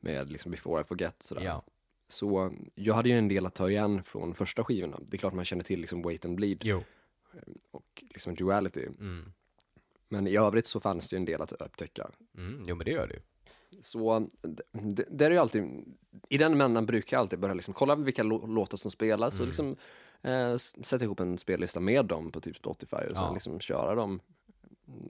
med liksom Before I Forget sådär. ja, Så jag hade ju en del att ta igen från första skivorna. Det är klart man känner till liksom Wait and Bleed jo, och liksom Duality. mm. Men i övrigt så fanns det ju en del att upptäcka. Mm. jo men det gör det ju. Så det, är ju alltid, i den männen brukar jag alltid börja liksom kolla vilka lå- låtar som spelas och Mm. liksom eh, sätta ihop en spellista med dem på typ Spotify och sen Ja. liksom köra dem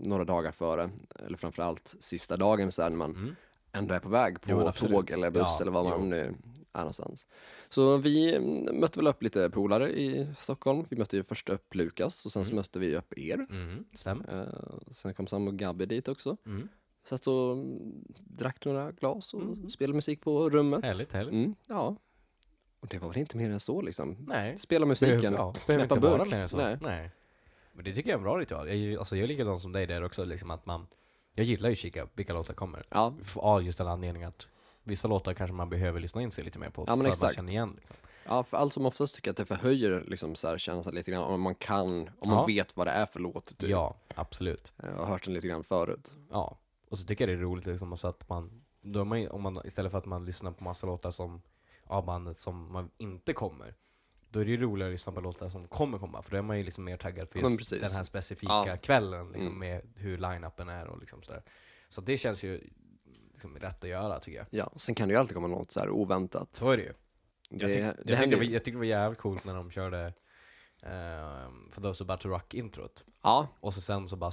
några dagar före, eller framförallt sista dagen så här när man Mm. ändå är på väg på Jo, tåg eller buss Ja, eller vad man jo. nu är någonstans. Så vi mm, mötte väl upp lite polare i Stockholm. Vi mötte ju först upp Lukas och sen så Mm. mötte vi upp er. Mm. Eh, sen kom Sam och Gabby dit också. Mm. Satt och mm, drack några glas och Mm. spelade musik på rummet. Härligt, härligt. Mm, ja. Och det var väl inte mer än så liksom. Nej. Spela musiken, Behöver, ja, behöver knäppa inte burk. mer än så. Nej. Nej. Men det tycker jag är en bra ritual. Jag, alltså, jag är likadan som dig där också, liksom att man Jag gillar ju att kika vilka låtar kommer. Ja, Av just den anledningen att vissa låtar kanske man behöver lyssna in sig lite mer på. Ja, för att man känner igen. Liksom. ja, för allt som oftast tycker jag att det förhöjer liksom så här, känslan lite grann om man kan, om Ja. man vet vad det är för låt. Typ. Ja, absolut. Jag har hört den lite grann förut. Ja. Och så tycker jag det är roligt liksom också att man, då man, om man istället för att man lyssnar på massa låtar som av bandet som man inte kommer. Då är det ju roligare att lyssna på låtar som kommer komma, för då är man ju liksom mer taggad för just den här specifika Ja. kvällen liksom, Mm. med hur line-upen är och liksom sådär. Så det känns ju liksom rätt att göra tycker jag. Ja, sen kan det ju alltid komma något så här oväntat. Så är det ju. Det, Jag, tyck, det jag, tyckte det var, ju. jag tyckte det var jävligt coolt när de körde um, For those about to rock introt. Ja, Och så sen så bara,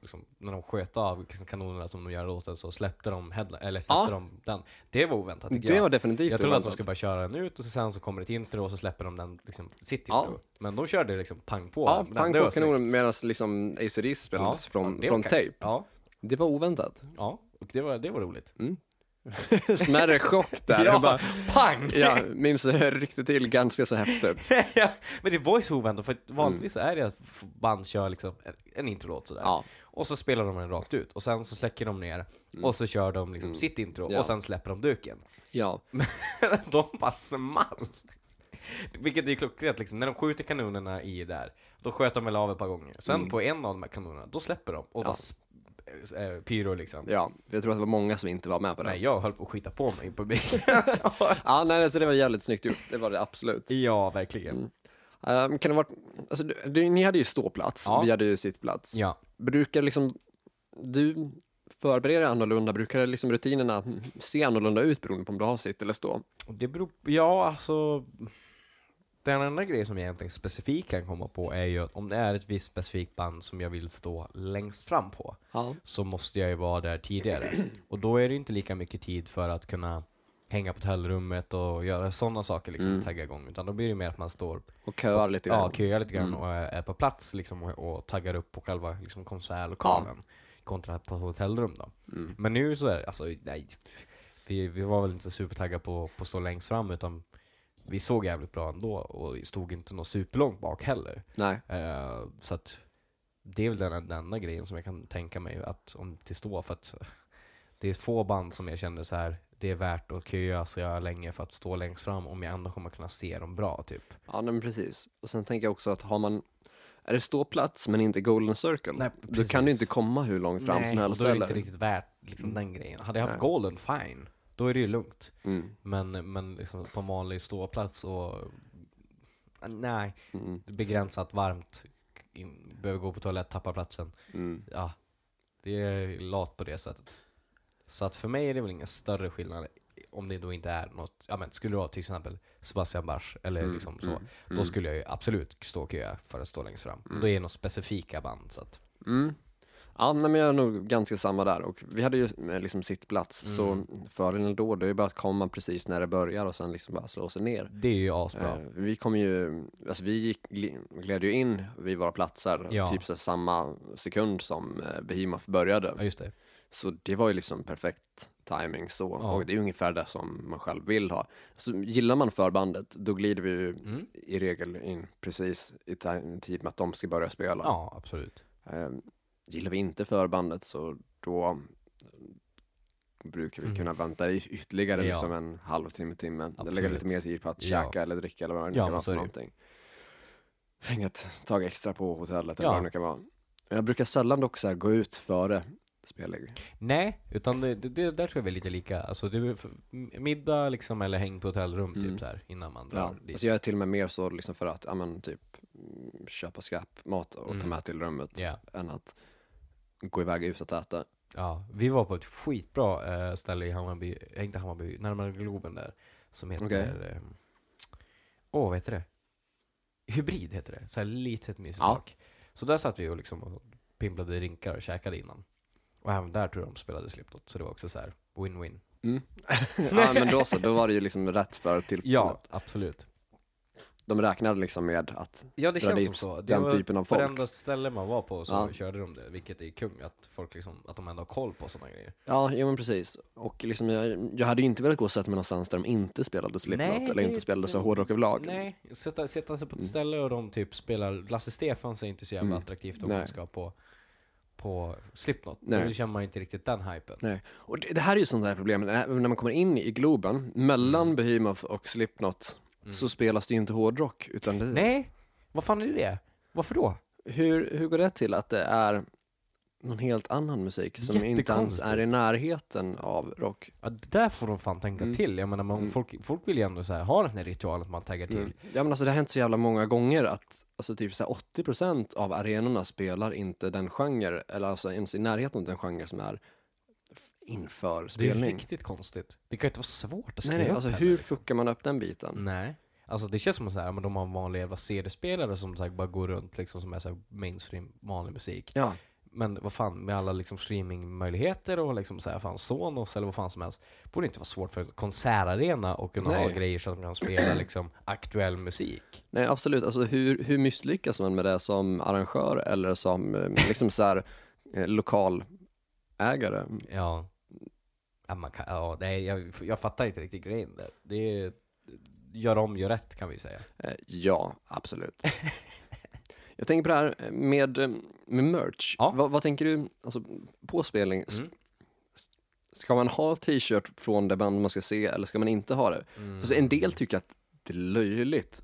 liksom, när de sköt av liksom, kanonerna som de gör låten så släppte de, headla- eller släppte Ja. de den. Det var oväntat tycker det jag. var definitivt jag trodde att de oväntat. skulle bara köra den ut och så sen så kommer ett intro och så släpper de den, liksom, sitt Ja. intro. Men de körde liksom pang på. Ja, den. pang Det på kanonen medan liksom ACDC spelades från, det var från tape. Ja, Det var oväntat. ja, och det var, det var roligt. Smärre chock där. ja, Jag bara, pang! ja, minns det ryckte till ganska så häftigt. ja, men det var ju så oväntat för att vanligtvis är det att band kör liksom en, en introlåt sådär. Ja, Och så spelar de den rakt ut, och sen så släcker de ner, och så kör de liksom sitt intro, Ja. och sen släpper de duken. ja, de bara small! Vilket är klockrent liksom, när de skjuter kanonerna i där, då sköt de väl av ett par gånger. Sen på en av de här kanonerna, då släpper de, och Mm. Ja. bara sp- äh, pyro liksom. ja. Jag tror att det var många som inte var med på det. Nej, jag höll på att skita på mig i publiken. Ja, nej, alltså det var jävligt snyggt gjort. Det var det absolut. ja, verkligen. Um, kan det vara, alltså, du, du, ni hade ju ståplats, Ja. vi hade ju sittplats. Ja. Brukar liksom, du förbereder annorlunda, brukar liksom rutinerna se annorlunda ut beroende på om du har sitt eller stå? Det beror ja alltså Den enda grejen som jag egentligen specifikt kan komma på är ju att om det är ett visst specifikt band som jag vill stå längst fram på Ja. så måste jag ju vara där tidigare. Och då är det inte lika mycket tid för att kunna hänga på hotellrummet och göra sådana saker liksom, Mm. tagga igång. Utan då blir det mer att man står Och köar lite ja, grann. köar lite grann Mm. och är, på plats liksom, och, och taggar upp på själva liksom, konsertlokalen. Kontra på hotellrum då. Mm. Men nu så är det, alltså nej. Vi, vi var väl inte supertaggade på, på att stå längst fram utan vi såg jävligt bra ändå och stod inte något superlångt bak heller. Nej, Eh, så att det är väl den, den enda grejen som jag kan tänka mig att om till stå för att det är få band som jag känner så här det är värt att köa så jag länge för att stå längst fram om jag ändå kommer kunna se dem bra typ. ja nej, men precis. Och sen tänker jag också att har man, är det ståplats men inte golden circle, Nej, då kan du inte komma hur långt fram som och helst då är det inte riktigt värt liksom, den grejen. Hade jag haft Nej. golden, fine. Då är det ju lugnt. Mm. Men, men liksom på en vanlig ståplats och nej, Mm. begränsat varmt, in, behöver gå på toalett, tappa platsen. Mm. Ja, det är lat på det sättet. Så att för mig är det väl ingen större skillnad om det då inte är något, ja men skulle det vara till exempel Sebastian Bach eller Mm, liksom så, mm, då mm. skulle jag ju absolut stå och köa för att stå längst fram. Då är det något specifika band så att, Mm. Ja, nej, men jag är nog ganska samma där och vi hade ju eh, liksom sittplats Mm. så fördelen då det är ju bara att komma precis när det börjar och sen liksom bara slå sig ner. det är ju asbra. Eh, vi kom ju, alltså vi gick, gl- gled ju in vid våra platser Ja. typ så samma sekund som eh, Behemoth började. Ja just det. Så det var ju liksom perfekt timing så Ja. och det är ungefär det som man själv vill ha. Så gillar man förbandet då glider vi ju Mm. i regel in precis i ti- tid med att de ska börja spela. Ja, absolut. Eh, gillar vi inte förbandet så då brukar vi Mm. kunna vänta i ytterligare Ja. liksom en halvtimme, timme. Lägga lite mer tid på att Ja. käka eller dricka eller vad det Ja, kan vara för någonting. Hänga ett tag extra på hotellet eller Ja. vad det nu kan vara. Jag brukar sällan dock så gå ut före spellägg. Nej, utan det, det, där tror jag vi är lite lika. Alltså det middag liksom eller häng på hotellrum Mm. typ så här innan man drar Ja, dit. alltså jag är till och med mer så liksom för att, ja men typ mm, köpa skräpmat och ta Mm. med till rummet Ja. än att gå iväg ut att äta. Ja, vi var på ett skitbra eh, ställe i Hammarby, äh, inte Hammarby, närmare Globen där. Som heter... Okej. eh, Åh, vad heter det? Hybrid heter det. Så här litet mysigt Ja. tak. Så där satt vi och liksom och pimplade drinkar och käkade innan. Och även där tror jag de spelade Slipknot, så det var också så här win-win. Mm. ja men då så, då var det ju liksom rätt för tillfället. Ja, absolut. De räknade liksom med att Ja det dra känns dit som så. Det den var typen av folk. Varenda ställe man var på så Ja. körde de det, vilket är kung att folk liksom, att de ändå har koll på sådana grejer. Ja, jo men precis. Och liksom jag, jag hade ju inte velat gå och sätta mig någonstans där de inte spelade Slipknot Nej, eller det- inte spelade så hårdrock överlag. Nej, sätta, sätta sig på ett Mm. ställe och de typ spelar, Lasse Stefans är inte så jävla Mm. attraktivt om Nej. man ska på, på Slipknot. Nej. Då känner man inte riktigt den hypen. Nej. Och det, det här är ju sånt där problem, när när man kommer in i Globen, mellan Mm. Behemoth och Slipknot, Mm. så spelas det ju inte hårdrock, utan det, Nej, vad fan är det? Varför då? hur, hur går det till att det är någon helt annan musik som inte ens är i närheten av rock? Ja, där får de fan tänka Mm. till. Jag menar, man, Mm. folk, folk vill ju ändå så här, ha den här ritualen att man taggar till. Mm. Ja men alltså det har hänt så jävla många gånger att alltså typ så här 80% av arenorna spelar inte den genre, eller alltså ens i närheten av den genre som är inför Det är spelning. riktigt konstigt. Det kan ju inte vara svårt att skriva Nej, nej, alltså hur liksom. fuckar man upp den biten? Nej. Alltså det känns som att så här, men de har en vanlig jävla CD-spelare som så här, bara går runt liksom som är så här mainstream, vanlig musik. Ja, Men vad fan, med alla liksom streamingmöjligheter och liksom så här, fan Sonos eller vad fan som helst. Borde det inte vara svårt för en konsertarena att kunna ha Nej. grejer så att de kan spela liksom aktuell musik. nej absolut. Alltså hur, hur misslyckas man med det som arrangör eller som eh, liksom så här eh, lokalägare? Ja. Ja, man kan, ja nej, jag, jag fattar inte riktigt grejen där. Det är, gör om, gör rätt kan vi säga. Eh, Ja, absolut. Jag tänker på det här med, eh, med merch. Ja. Vad, vad tänker du, alltså på spelning, s- Mm. ska man ha t-shirt från det band man ska se eller ska man inte ha det? Mm. Alltså en del tycker att det är löjligt.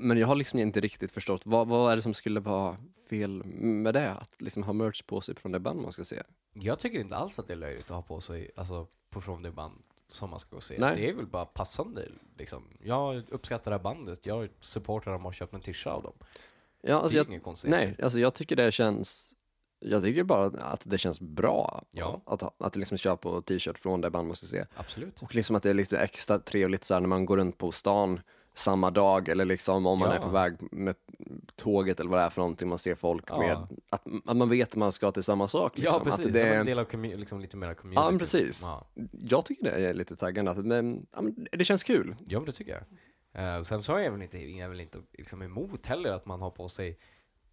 Men jag har liksom inte riktigt förstått, vad, vad är det som skulle vara fel med det? Att liksom ha merch på sig från det band man ska se? Jag tycker inte alls att det är löjligt att ha på sig, alltså på från det band som man ska gå och se. Nej. Det är väl bara passande liksom. Jag uppskattar det här bandet, jag supportar dem och har köpt en tisha av dem. Ja, alltså det är jag, inget konstigt. nej, alltså jag tycker det känns, jag tycker bara att det känns bra Ja. att, ha- att liksom köpa på t-shirt från det band man ska se. Absolut. Och liksom att det är lite extra trevligt så här när man går runt på stan samma dag eller liksom om man Ja. är på väg med tåget eller vad det är för någonting, man ser folk Ja. med, att, att man vet att man ska till samma sak. Liksom. Ja precis, Att det är en del av liksom lite mer community. Ja, men precis. Ja. Jag tycker det är lite taggande, men, men det känns kul. Ja, men det tycker jag. Eh, sen så är jag väl inte, jag är väl inte liksom emot heller att man har på sig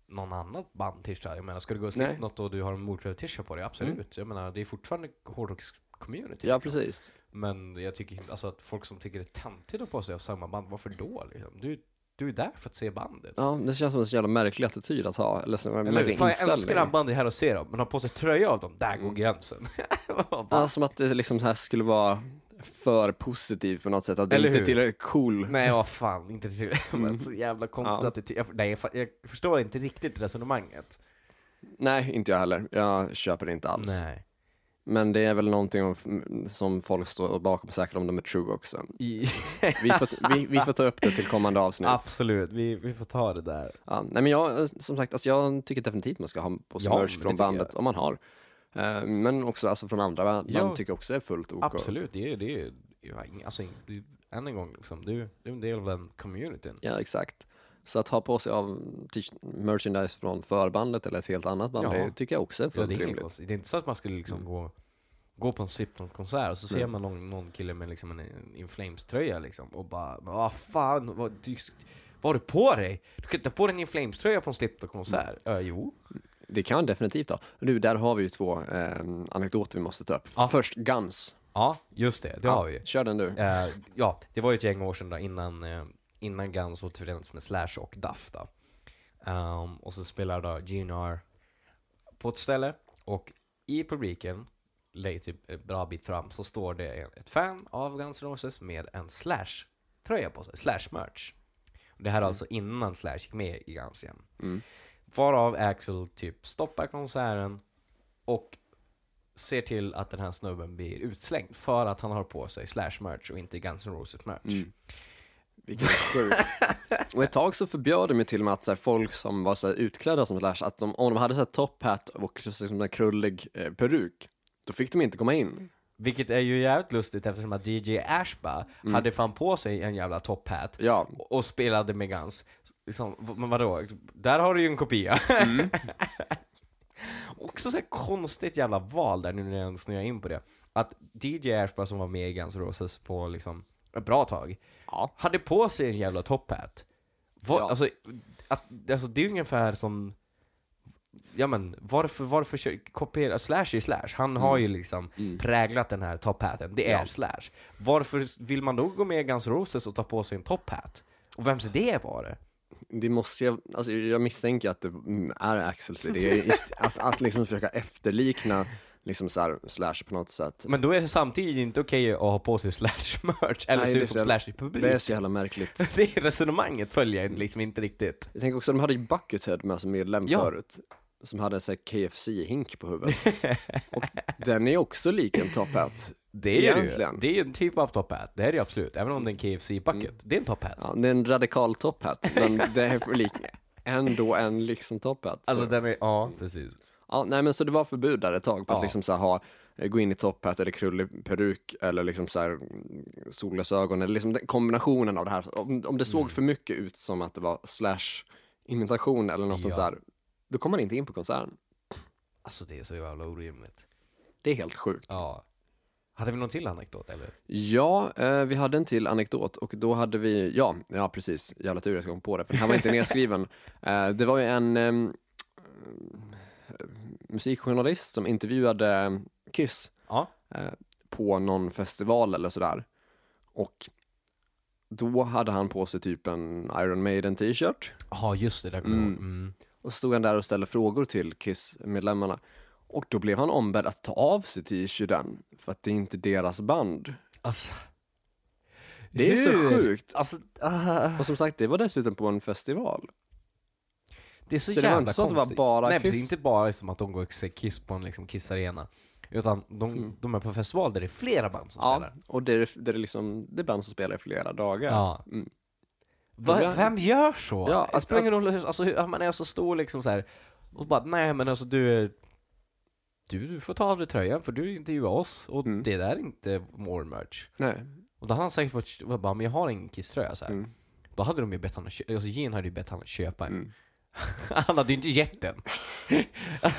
någon annat band tisha. Jag menar, ska du gå och slippa något och du har en Motörhead tisha på dig, absolut. Jag menar, det är fortfarande hårdrocks-community. Ja, liksom. precis. Men jag tycker alltså att folk som tycker det är töntigt att på sig av samma band, varför då liksom? Du, du är där för att se bandet. Ja, det känns som en så jävla märklig attityd att ha, eller så, Eller? Fan, jag älskar inställning. bandet här och ser dem, men har på sig tröja av dem, där går Mm. gränsen. Va? Ja, som att det liksom här skulle vara för positivt på något sätt, att det Eller inte är tillräckligt cool. Nej, vad fan, inte till Mm. så jävla konstig Ja. attityd. Jag, nej, jag förstår inte riktigt resonemanget. Nej, inte jag heller. Jag köper det inte alls. Nej. Men det är väl någonting om- som folk står bakom säkert om de är true också. Vi får, vi, vi får ta upp det till kommande avsnitt. absolut, vi, vi får ta det där. Ja, nej men jag, eh, som sagt, alltså jag tycker definitivt man ska ha på sig Ja, merch från bandet om man har. Eh, Men också alltså från andra band Ja. tycker jag också är fullt OK. Absolut, det är det är, alltså, än en gång, liksom, du, du är en del av den communityn. Ja, exakt. Så att ha på sig av merchandise från förbandet eller ett helt annat band, Ja. det tycker jag också är Ja, fullt det, är rimligt. det är inte så att man skulle liksom Mm. gå, gå på en Slipknot-konsert och så ser man någon, någon kille med liksom en, In Flames-tröja liksom och bara vad fan, vad, du, vad har du på dig? Du kan inte ha på dig en In Flames-tröja på en Slipknot-konsert? Ja, jo. Det kan definitivt ha. Nu, där har vi ju två eh, anekdoter vi måste ta upp. Ja. Först Guns. Ja, just det, det ja, har vi. Kör den du. Eh, ja, det var ju ett gäng år sedan då, innan, eh, innan Guns återförenades med Slash och Duff då. Ehm, och så spelar då GNR på ett ställe och i publiken, lägger typ en bra bit fram, så står det ett fan av Guns N' Roses med en Slash-tröja på sig, Slash-merch. Det här är alltså innan Slash gick med i Guns igen. Mm. Varav Axel typ stoppar konserten och ser till att den här snubben blir utslängd för att han har på sig Slash-merch och inte Guns N' Roses-merch. Mm. Vilket sjukt. Och ett tag så förbjöd de ju till och med att så här, folk som var så här, utklädda som Slash, att de, om de hade så här, top hat och så, liksom, en krullig eh, peruk, då fick de inte komma in. Vilket är ju jävligt lustigt eftersom att DJ Ashba Mm. hade fan på sig en jävla top hat Ja, och spelade med Guns. Liksom, men vadå? Där har du ju en kopia. Mm. Också så konstigt jävla val där nu när jag snöar in på det. Att DJ Ashba som var med i Guns Roses på liksom ett bra tag, Ja. hade på sig en jävla top hat. Vad- Ja. alltså, att, alltså, det är ungefär som Ja men varför, varför kopiera, Slash är Slash, han har ju liksom Mm. präglat den här top haten, det är Ja. Slash. Varför vill man då gå med i Guns Roses och ta på sig en top hat? Och vems idé var det? Det måste jag, alltså jag misstänker att det mm, är Axels idé, att, att liksom försöka efterlikna liksom så här, Slash på något sätt. Men då är det samtidigt inte okej att ha på sig Slash-merch, eller se ut som Slash i publik. Det är så jävla märkligt. Det resonemanget följer jag liksom inte riktigt. Jag tänker också, de hade ju Buckethead med som medlem Ja. förut, som hade en sån här KFC-hink på huvudet. och den är också lik en top hat. Det är det ju. Egentligen. Det är ju en typ av top hat, det är det ju absolut. Även om det är en KFC-bucket, det är en top hat. Ja, det är en radikal top hat, men det är för lik, ändå en liksom top hat. Så. Alltså den är, ja precis. Ja, nej men så det var förbud där ett tag på Ja. att liksom så här ha, eh, gå in i top hat eller krullig peruk eller liksom så här solglasögon eller liksom den kombinationen av det här. Om, om det såg Mm. för mycket ut som att det var slash imitation eller något sånt Ja. där, då kommer man inte in på konserten. Alltså det är så jävla orimligt. Det är helt sjukt. Ja, Ja. Hade vi någon till anekdot eller? eh, vi hade en till anekdot och då hade vi, ja, ja precis, jävla tur att jag kom på det, för den här var inte nedskriven. Eh, det var ju en ehm, musikjournalist som intervjuade Kiss Ja. eh, på någon festival eller sådär. Och då hade han på sig typ en Iron Maiden t-shirt. Ja just det, där. Mm. mm. Och så stod han där och ställde frågor till Kiss-medlemmarna. Och då blev han ombedd att ta av sig t-shirten, för att det är inte deras band. Alltså. Det är så hur? sjukt. Alltså, ah, Och som sagt, det var dessutom på en festival. Det är så, Så jävla inte så att det var konstigt. bara Nej Kiss? precis, inte bara liksom att de går och ser Kiss på en liksom Kiss-arena. Utan de, Mm. de är på festival där det är flera band som Ja, spelar. och det är, det liksom, det är band som spelar i flera dagar. Ja. Mm. Va, Ja. vem gör så? Ja, det att- spelar ingen roll, alltså, man är så stor liksom så här. Och bara, nej men alltså du. Du, du får ta av dig tröjan för du intervjuar oss och Mm. det där är inte more merch. Nej. Och då hade han säkert fått, bara, men jag har ingen Kiss-tröja så här. Mm. Då hade de ju bett honom, alltså Gene hade ju bett honom köpa en. Han hade ju inte gett den.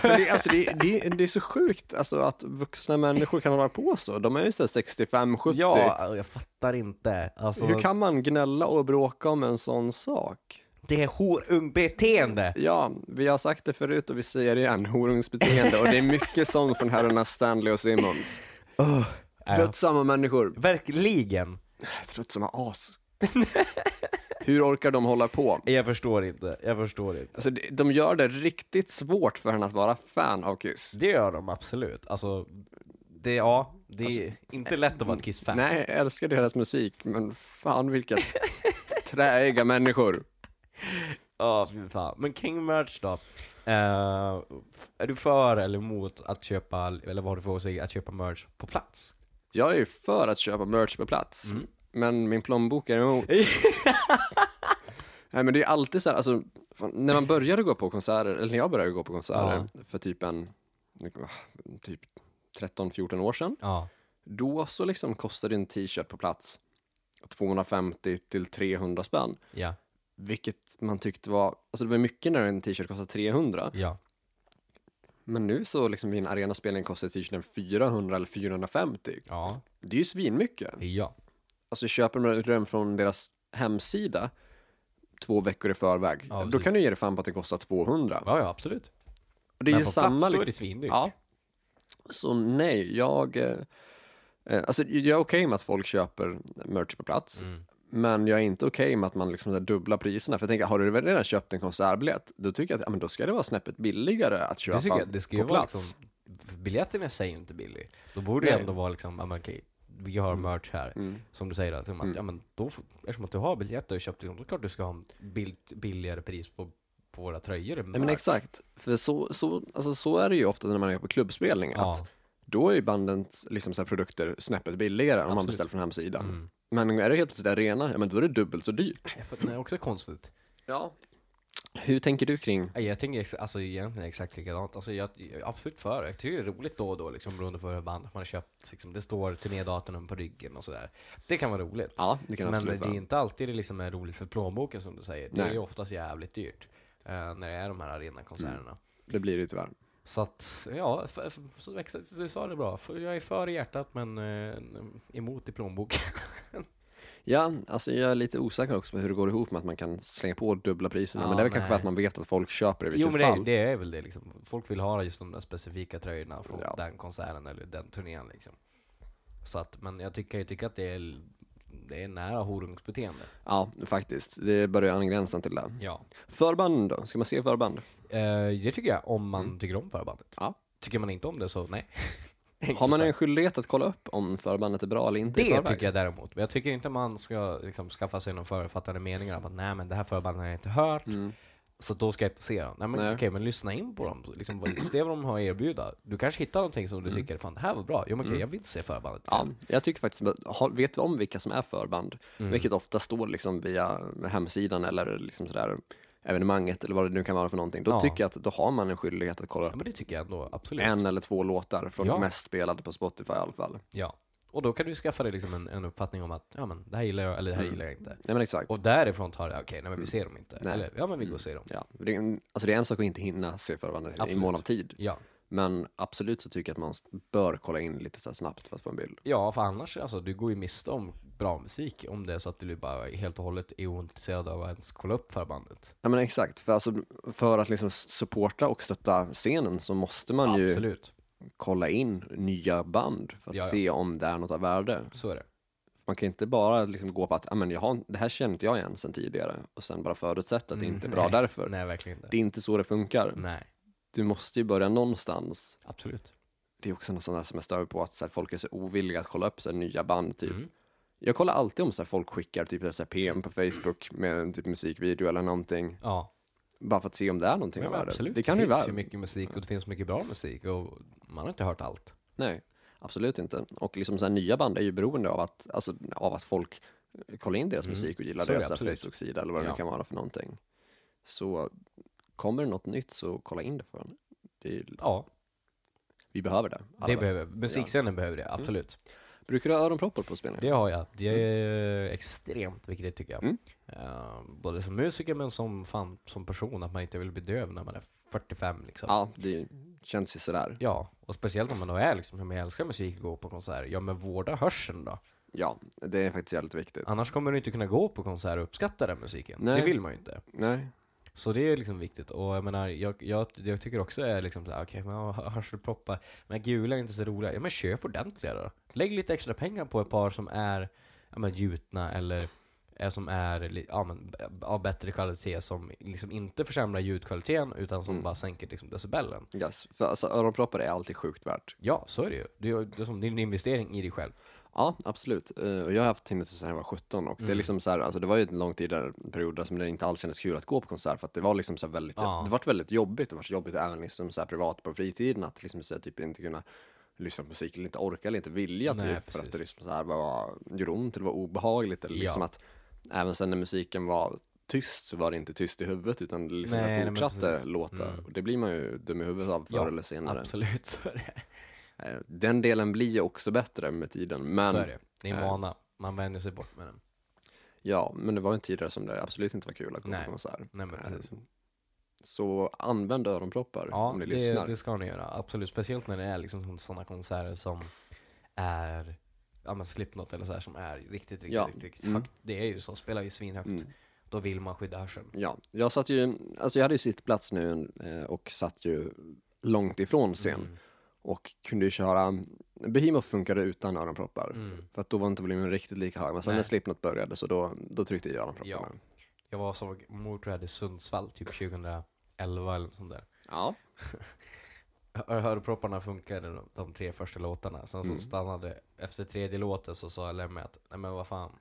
Det, alltså det, det, det är så sjukt alltså, att vuxna människor kan hålla på så. De är ju så här 65-70. Ja, jag fattar inte. Alltså, Hur kan man gnälla och bråka om en sån sak? det är horungbeteende. Ja, vi har sagt det förut och vi säger det igen, horungsbeteende. Och det är mycket sånt från herrarna Stanley och Simmons. Ja. Tröttsamma människor. Verkligen. Tröttsamma as. Hur orkar de hålla på? Jag förstår inte, jag förstår inte. Alltså, de- gör det riktigt svårt för henne att vara fan av Kiss. Det gör de absolut. Alltså, det, ja, det är inte lätt att vara ett Kiss-fan. Nej, jag älskar deras musik, men fan vilka träiga människor. Ja, fy fan. Men King Merch då? F- är du för eller emot att köpa, eller vad har du för åsikt, att köpa merch på plats? Jag är ju för att köpa merch på plats, Mm. Men min plånbok är emot. Nej men det är alltid så här, alltså, när man började gå på konserter, eller när jag började gå på konserter för typ en, typ 13-14 år sedan, ja. då så liksom kostade en t-shirt på plats 250 till 300 spänn. Ja. Vilket man tyckte var, alltså det var mycket när en t-shirt kostade 300. Ja. Men nu så liksom vid en arenaspelning kostar t-shirten 400 eller 450. Ja. Det är ju svinmycket. Ja. Alltså köper man den från deras hemsida två veckor i förväg, Ja, då precis. kan du ge dig fan på att det kostar 200. Ja, ja, absolut. Och det är Men ju på samma... plats, då är det svindyrt. Ja. Så nej, jag... Eh, eh, alltså jag är okej med att folk köper merch på plats. Mm. Men jag är inte okej med att man liksom dubblar priserna. För jag tänker, har du redan köpt en konsertbiljett, då tycker jag att ja, men då ska det vara snäppet billigare att köpa Det jag, det ska på vara plats. liksom, för biljetten i sig är ju inte billig. Då borde Nej. det ändå vara liksom, okej, vi har merch här. Mm. Som du säger, att, Mm. ja men då, eftersom att du har biljetter och köpt då är det klart du ska ha en bild, billigare pris på, på våra tröjor. Nej men exakt, för så, så, alltså, så är det ju ofta när man är på klubbspelning. Ja. Att då är ju bandens liksom, så här, produkter snäppet billigare om man Absolut. beställer från hemsidan. Mm. Men är det helt plötsligt arena, ja men då är det dubbelt så dyrt. För Det är också konstigt. Ja. Hur tänker du kring? Nej, Jag tänker alltså egentligen exakt likadant. Alltså jag, är absolut för. Jag tycker det är roligt då och då, liksom, beroende på hur band man har köpt. Liksom, det står turnédatum på ryggen och sådär. Det kan vara roligt. Ja, det kan Men absolut det är inte alltid det liksom är roligt för plånboken som du säger. Det är Nej. ju oftast jävligt dyrt. eh, när det är de här arenakonserterna. Det blir det tyvärr. Så att, ja, f- f- så exakt, du sa det bra. För Jag är för i hjärtat men eh, emot i plånboken. Ja, alltså jag är lite osäker också på hur det går ihop med att man kan slänga på dubbla priserna, Ja, men det är väl kanske för nej. att man vet att folk köper det i Jo vilket men det, fall. det är väl det liksom. Folk vill ha just de där specifika tröjorna från Ja. den konserten eller den turnén liksom. Så att, men jag tycker, jag tycker att det är, det är nära horungsbeteende. Ja, faktiskt. Det börjar angränsa till det. Ja. Förband då? Ska man se förband? Eh, det tycker jag, om man Mm. tycker om förbandet. Ja. Tycker man inte om det så nej. Har man en skyldighet att kolla upp om förbandet är bra eller inte Det tycker jag däremot. Men jag tycker inte man ska liksom, skaffa sig någon förutfattade meningar om att nej men det här förbandet har jag inte hört, Mm. så då ska jag inte se dem. Nej men okej, men lyssna in på dem. Liksom, se vad de har att erbjuda. Du kanske hittar någonting som du Mm. tycker, fan det här var bra. Jo men okej, Mm. jag vill se förbandet. Ja, jag tycker faktiskt, vet vi om vilka som är förband? Mm. Vilket ofta står liksom via hemsidan eller liksom sådär evenemanget eller vad det nu kan vara för någonting. Då Ja. tycker jag att då har man en skyldighet att kolla Ja upp men det tycker jag ändå, absolut. en eller två låtar från Ja. de mest spelade på Spotify i alla fall. Ja. Och då kan du skaffa dig liksom en, en uppfattning om att, ja men det här gillar jag, eller det här Mm. gillar jag inte. Nej men exakt. Och därifrån tar det, okej, nej men vi ser dem inte. Nej. Eller, ja men vi går och ser dem. Ja, det är, alltså det är en sak att inte hinna se förbandet i mån av tid. Ja. Men absolut så tycker jag att man bör kolla in lite så snabbt för att få en bild. Ja, för annars, alltså du går ju miste om bra musik om det är så att du bara helt och hållet är ointresserad av att ens kolla upp förbandet. Ja men exakt, för, alltså, för att liksom supporta och stötta scenen så måste man ju Absolut, kolla in nya band för att Ja, ja. se om det är något av värde. så är det. Man kan inte bara liksom gå på att, "Ah, men jag har, det här känner inte jag igen sedan tidigare och sen bara förutsätta att det inte är bra nej, därför. Nej, verkligen inte. Det är inte så det funkar. Nej, Du måste ju börja någonstans. absolut. Det är också något sånt där som jag stör på att så här, folk är så ovilliga att kolla upp så här, nya band typ. Mm. Jag kollar alltid om så här, folk skickar typ så här, PM på Facebook med en typ musikvideo eller någonting. Ja, Bara för att se om det är någonting men av värde. absolut. Det kan det ju finns vara. ju mycket musik och det finns mycket bra musik och man har inte hört allt. Nej, absolut inte. Och liksom så här, nya band är ju beroende av att, alltså, av att folk kollar in deras Mm, musik och gillar så det deras. Facebook-sida eller vad det Ja. nu kan vara för någonting. Så kommer det något nytt så kolla in det för en. Det är, Ja, vi behöver det. alla. det behöver, musikscenen behöver det, Mm. absolut. Brukar du ha öronproppar på spelningen? Det har jag. Det är extremt viktigt tycker jag. Mm. Eh, både som musiker men som, fan, som person, att man inte vill bli döv när man är 45 liksom. Ja, det känns ju sådär. Ja, och speciellt om man då är liksom, om jag älskar musik och går på konserter, ja men vårda hörseln då. Ja, det är faktiskt jävligt viktigt. Annars kommer du inte kunna gå på konsert och uppskatta den musiken. Nej. Det vill man ju inte. Nej, Så det är liksom viktigt. Och jag menar, jag, jag, jag tycker också är liksom såhär, okej, men har hörselproppar, men gula är inte så roliga. Ja men köp ordentliga då. Lägg lite extra pengar på ett par som är, ja men gjutna eller är som är ja, men, av bättre kvalitet som liksom inte försämrar ljudkvaliteten utan som Mm. bara sänker liksom decibellen. yes. för alltså, öronproppar är alltid sjukt värt. Ja, så är det ju. Det är, det är som det är en investering i dig själv. Ja, absolut. Eh, och jag har haft tinnitus sedan jag var 17 och det är Mm. liksom så här, alltså det var ju en lång tid där, period där som det inte alls kändes kul att gå på konsert för att det var liksom så väldigt, Ja. det var väldigt jobbigt, det var så jobbigt även liksom så privat på fritiden att liksom så här, typ inte kunna lyssna på musik eller inte orka eller inte vilja Nej, typ för precis. att det liksom så här var, gjorde ont eller var obehagligt eller Ja. liksom att även sen när musiken var tyst så var det inte tyst i huvudet utan det liksom Nej, fortsatte låta Mm. och det blir man ju dum i huvudet av förr Ja, eller senare. Absolut, så är det. Eh, Den delen blir ju också bättre med tiden men så är det. Det är eh, vana. Man vänjer sig bort med den. Ja, men det var en tid där som det absolut inte var kul att gå Nej. på konsert. Nej men Eh, precis. Så använd öronproppar Ja, om ni det, lyssnar. det ska ni göra. Absolut. Speciellt när det är liksom sådana konserter som är ja, men Slipknot eller så här som är riktigt, riktigt, Ja, riktigt, riktigt mm. högt. Det är ju så, spelar ju svinhögt. Mm. Då vill man skydda hörseln. Ja, jag satt ju, alltså jag hade ju sittplats nu och satt ju långt ifrån scen Mm. Och kunde ju köra, Behemoth funkade utan öronproppar. Mm. För att då var inte volymen riktigt lika hög, men sen Nej. när Slipknot började så då, då tryckte jag öronpropparna. Ja. Jag var och såg Motörhead i Sundsvall typ 2011 eller sånt där. Ja. Hör- Hörpropparna funkade de, de tre första låtarna. Sen så Mm. stannade, efter tredje låten så sa Lemmy att, nej men vad fan.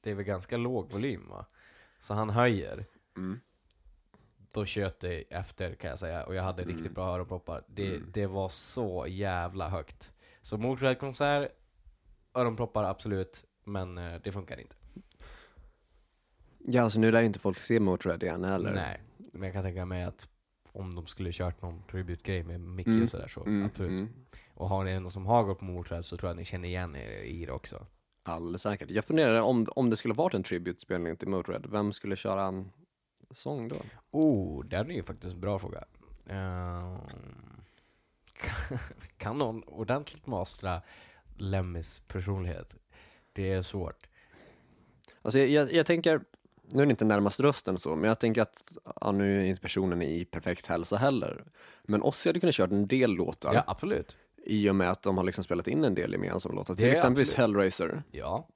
Det är väl ganska låg volym va? Så han höjer. Mm. Då tjöt det efter kan jag säga, och jag hade Mm. riktigt bra öronproppar. Det, Mm. det var så jävla högt. Så Motörhead-konsert, öronproppar absolut, men eh, det funkar inte. Ja, alltså nu lär ju inte folk se Motörhead igen heller. Nej, men jag kan tänka mig att om de skulle kört någon tribute-grej med Mickey Mm. och sådär så Mm, absolut. mm. Och har ni någon som har gått på Motörhead så tror jag att ni känner igen er i det också. Alldeles säkert. Jag funderar om, om det skulle varit en tribute-spelning till Motörhead, vem skulle köra sång då? Oh, den är ju faktiskt en bra fråga. Ehm, kan någon ordentligt mastra Lemmys personlighet? Det är svårt. Alltså jag, jag, jag tänker, nu är det inte närmast rösten så, men jag tänker att, ja, nu är inte personen i perfekt hälsa heller. Men Ozzy hade kunnat kört en del låtar Ja, absolut. i och med att de har liksom spelat in en del gemensamma låtar. Det Till exempelvis absolut. Hellraiser. Ja.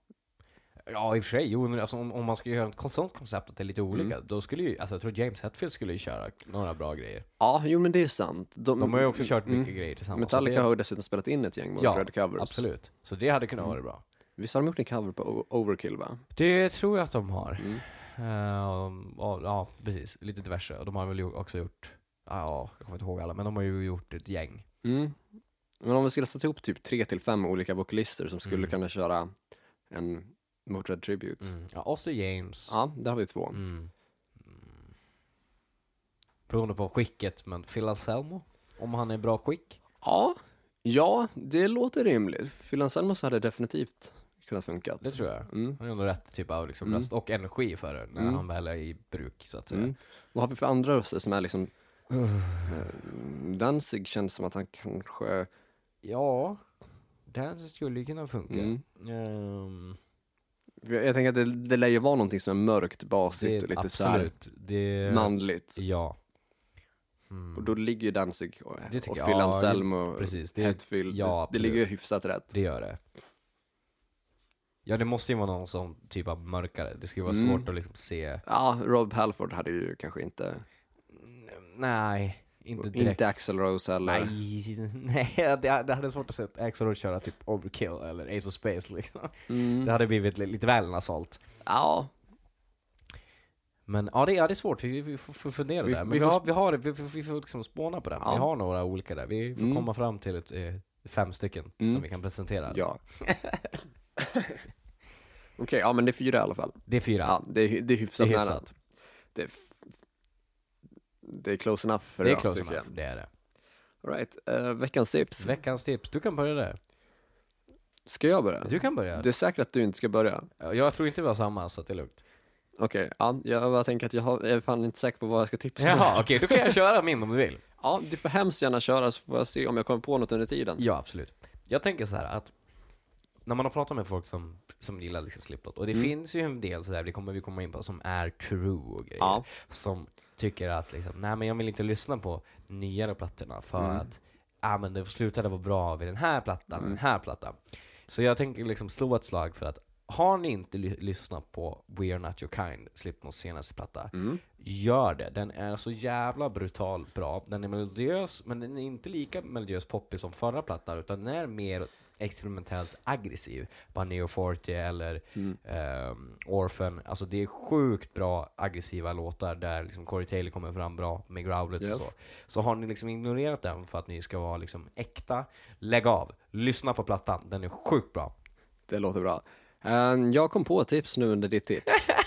Ja, i och för sig. Jo, men alltså, om, om man ska göra ett sånt koncept att det är lite olika, Mm. då skulle ju, alltså jag tror James Hetfield skulle ju köra några bra grejer. Ja, jo men det är sant. De har ju också kört mycket mm. grejer tillsammans. Metallica så har ju dessutom spelat in ett gäng Ja, Motörhead covers. Absolut. Så det hade kunnat Mm. vara bra. Visst har de gjort en cover på O- Overkill va? Det tror jag att de har. Mm. Ehm, ja, ja, precis. Lite diverse. Och de har väl ju också gjort, ja, jag kommer inte ihåg alla, men de har ju gjort ett gäng. Mm. Men om vi skulle sätta ihop typ tre till fem olika vokalister som skulle Mm. kunna köra en Motörhead Tribute. Mm. Ja, Ozzy James. Ja, där har vi två. Mm. Mm. Beroende på skicket, men Phil Anselmo? Om han är i bra skick? Ja, ja, det låter rimligt. Phil Anselmos hade definitivt kunnat funka. Det tror jag. Mm. Han har ändå rätt typ av liksom Mm. röst och energi för det när Mm. han väl är i bruk så att säga. Vad har vi för andra röster som är liksom eh, Danzig känns som att han kanske Ja, det skulle ju kunna funka. Mm. Ehm, Jag jag tänker att det, det lär ju vara någonting som är mörkt, basigt och lite så här absolut. Det, manligt. Ja. Mm. Och då ligger ju Danzig och, Det och jag. Phil Ja, Anselmo, precis. Det, Hetfield, ja, det, det ligger ju hyfsat rätt. det gör det. Ja, det måste ju vara någon som typ av mörkare. Det skulle vara Mm. svårt att liksom se. Ja, Rob Halford hade ju kanske inte, Nej, inte direkt. inte Axl Rose heller. Nej, nej det, det hade svårt att se Axl Rose köra typ Overkill eller Ace of Space liksom. Mm. Det hade blivit li- lite väl nasalt. Ja, Men ja, det, ja, det är svårt, vi, vi får, fundera Vi- där. Men vi vi, får har, vi har det, vi, vi får liksom spåna på det. Ja. Vi har några olika där. Vi får Mm. komma fram till ett, eh, fem stycken Mm. som vi kan presentera. ja. Okej, ja men det är fyra i alla fall. Det är fyra. Ja, det är, det är det hyfsat är nära. hyfsat. Det är, det är close enough för Det är idag, close tycker enough, jag. det är det. All right, eh, veckans tips. Veckans tips, du kan börja där. Ska jag börja? Du kan börja. Det är säkert att du inte ska börja. Ja, Jag tror inte vi har samma, så att det är lugnt. Okej, ja, jag bara tänker att jag, har, jag är fan inte säker på vad jag ska tipsa om. Jaha, okej, då kan jag köra min om du vill. Ja, du får hemskt gärna köra så får jag se om jag kommer på något under tiden. Ja, absolut. Jag tänker så här att när man har pratat med folk som, som gillar liksom Slipknot, och det Mm. finns ju en del sådär, det kommer vi komma in på, som är true och grejer. Ja. Som tycker att liksom, nej men jag vill inte lyssna på nyare plattorna för Mm. att, ah men det slutade vara bra vid den här plattan, Mm. den här plattan. Så jag tänker liksom slå ett slag för att har ni inte ly- lyssnat på We Are Not Your Kind, Slipknots senaste platta, Mm. Gör det. Den är så jävla brutal bra. Den är melodiös, men den är inte lika melodiös poppig som förra plattan, utan den är mer experimentellt aggressiv. Bara Neo Forte eller Mm. ehm, Orphan. Alltså det är sjukt bra aggressiva låtar där liksom Corey Taylor kommer fram bra med growlet Yes. och så. Så har ni liksom ignorerat den för att ni ska vara liksom äkta, lägg av. Lyssna på plattan, den är sjukt bra. Det låter bra. Eh, jag kom på tips nu under ditt tips.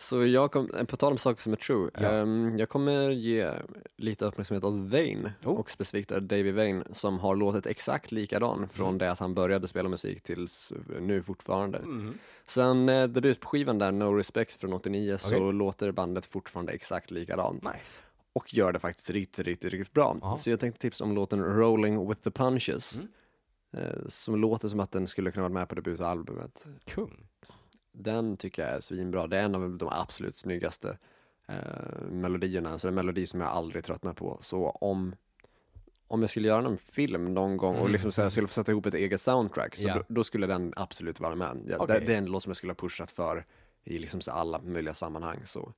Så jag kom, eh, på tal om saker som är true, Ja. ehm, jag kommer ge lite uppmärksamhet åt Vane, Oh. och specifikt Davy Vane, som har låtit exakt likadan från Mm. det att han började spela musik tills nu fortfarande. Mm. Sen eh, debutskivan där, No Respects från 89, så Okej. låter bandet fortfarande exakt likadant. Nice. Och gör det faktiskt riktigt, riktigt, riktigt bra. Ja. Så jag tänkte tipsa om låten Rolling with the Punches. Mm. eh, Som låter som att den skulle kunna vara med på debutalbumet. Kung. Den tycker jag är svinbra. Det är en av de absolut snyggaste eh, melodierna. Så det är en melodi som jag aldrig tröttnar på. Så om, om jag skulle göra en film någon gång och Mm. liksom så här, skulle få sätta ihop ett eget soundtrack, så Ja. då, då skulle den absolut vara med. Ja, Okej. det, det är en låt som jag skulle ha pushat för i liksom så alla möjliga sammanhang. Så,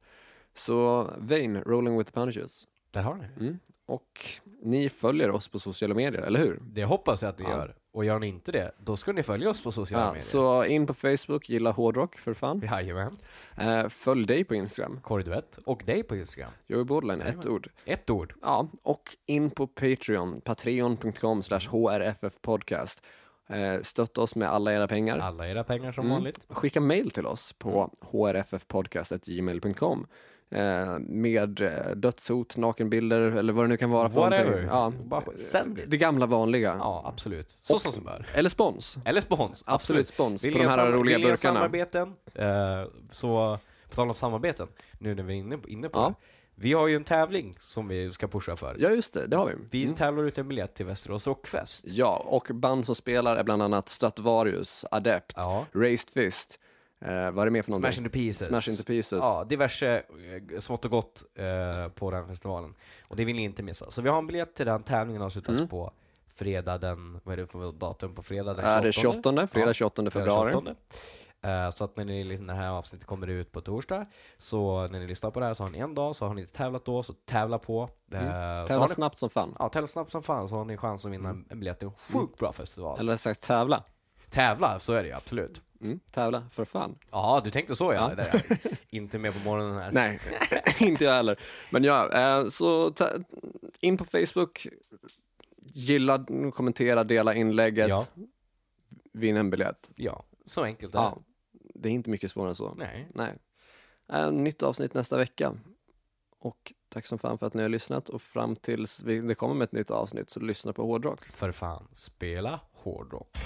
så Vane, Rolling with the Punches. Där har ni. Mm. Och ni följer oss på sociala medier, eller hur? Det hoppas jag att ni Ja. gör. Och gör ni inte det, då ska ni följa oss på sociala Ja, medier. så in på Facebook, gilla hårdrock för fan. Jajamän. Eh, följ dig på Instagram, Korriduett. Och dig på Instagram. Joey Borderline, ett ord. Ett ord. Ja, och in på Patreon, patreon.com slash hrffpodcast. Eh, stötta oss med alla era pengar. Alla era pengar som Mm. vanligt. Skicka mail till oss på hrffpodcast.gmail.com eh, med eh, dödshot, nakenbilder eller vad det nu kan vara för Whatever. någonting. Ja, sänd det. gamla vanliga. Ja, absolut. Så Och- som som bör. Eller spons. Eller spons. Absolut spons Vill på de här roliga vill burkarna. samarbeten, eh, så på tal om samarbeten, nu när vi är inne, inne på Ja. det. Vi har ju en tävling som vi ska pusha för. Ja, just det, det har vi. Vi Mm. tävlar ut en biljett till Västerås Rockfest. Ja, och band som spelar är bland annat Stratovarius, Adept, Ja. Raised Fist, Eh, vad är det mer för någonting? Smash into pieces. Smash into pieces. Ja, diverse eh, smått och gott eh, på den festivalen. Och det vill ni inte missa. Så vi har en biljett till den tävlingen avslutas Mm. på fredag den, vad är det för datum på fredag den är det 28? Fredag Ja, 28 fredag februari. 28. Eh, Så att när ni, liksom, det här avsnittet kommer ut på torsdag, så när ni lyssnar på det här så har ni en dag, så har ni inte tävlat då, så tävla på. Eh, Mm. Tävla ni, snabbt som fan. ja, tävla snabbt som fan så har ni chans att vinna en- en biljett till en sjukt bra festival. Eller sagt tävla. Tävla, så är det ju absolut. Mm, tävla, för fan. Ja, du tänkte så ja. Ja. Inte med på morgonen här. Nej, inte jag heller. Men ja, eh, så in på Facebook, gilla, kommentera, dela inlägget, Ja. vinn en biljett. Ja, så enkelt är det. Ja, det är inte mycket svårare än så. Nej. Nej. Eh, nytt avsnitt nästa vecka. Och tack som fan för att ni har lyssnat och fram tills det kommer med ett nytt avsnitt så lyssna på hårdrock. För fan, spela hårdrock.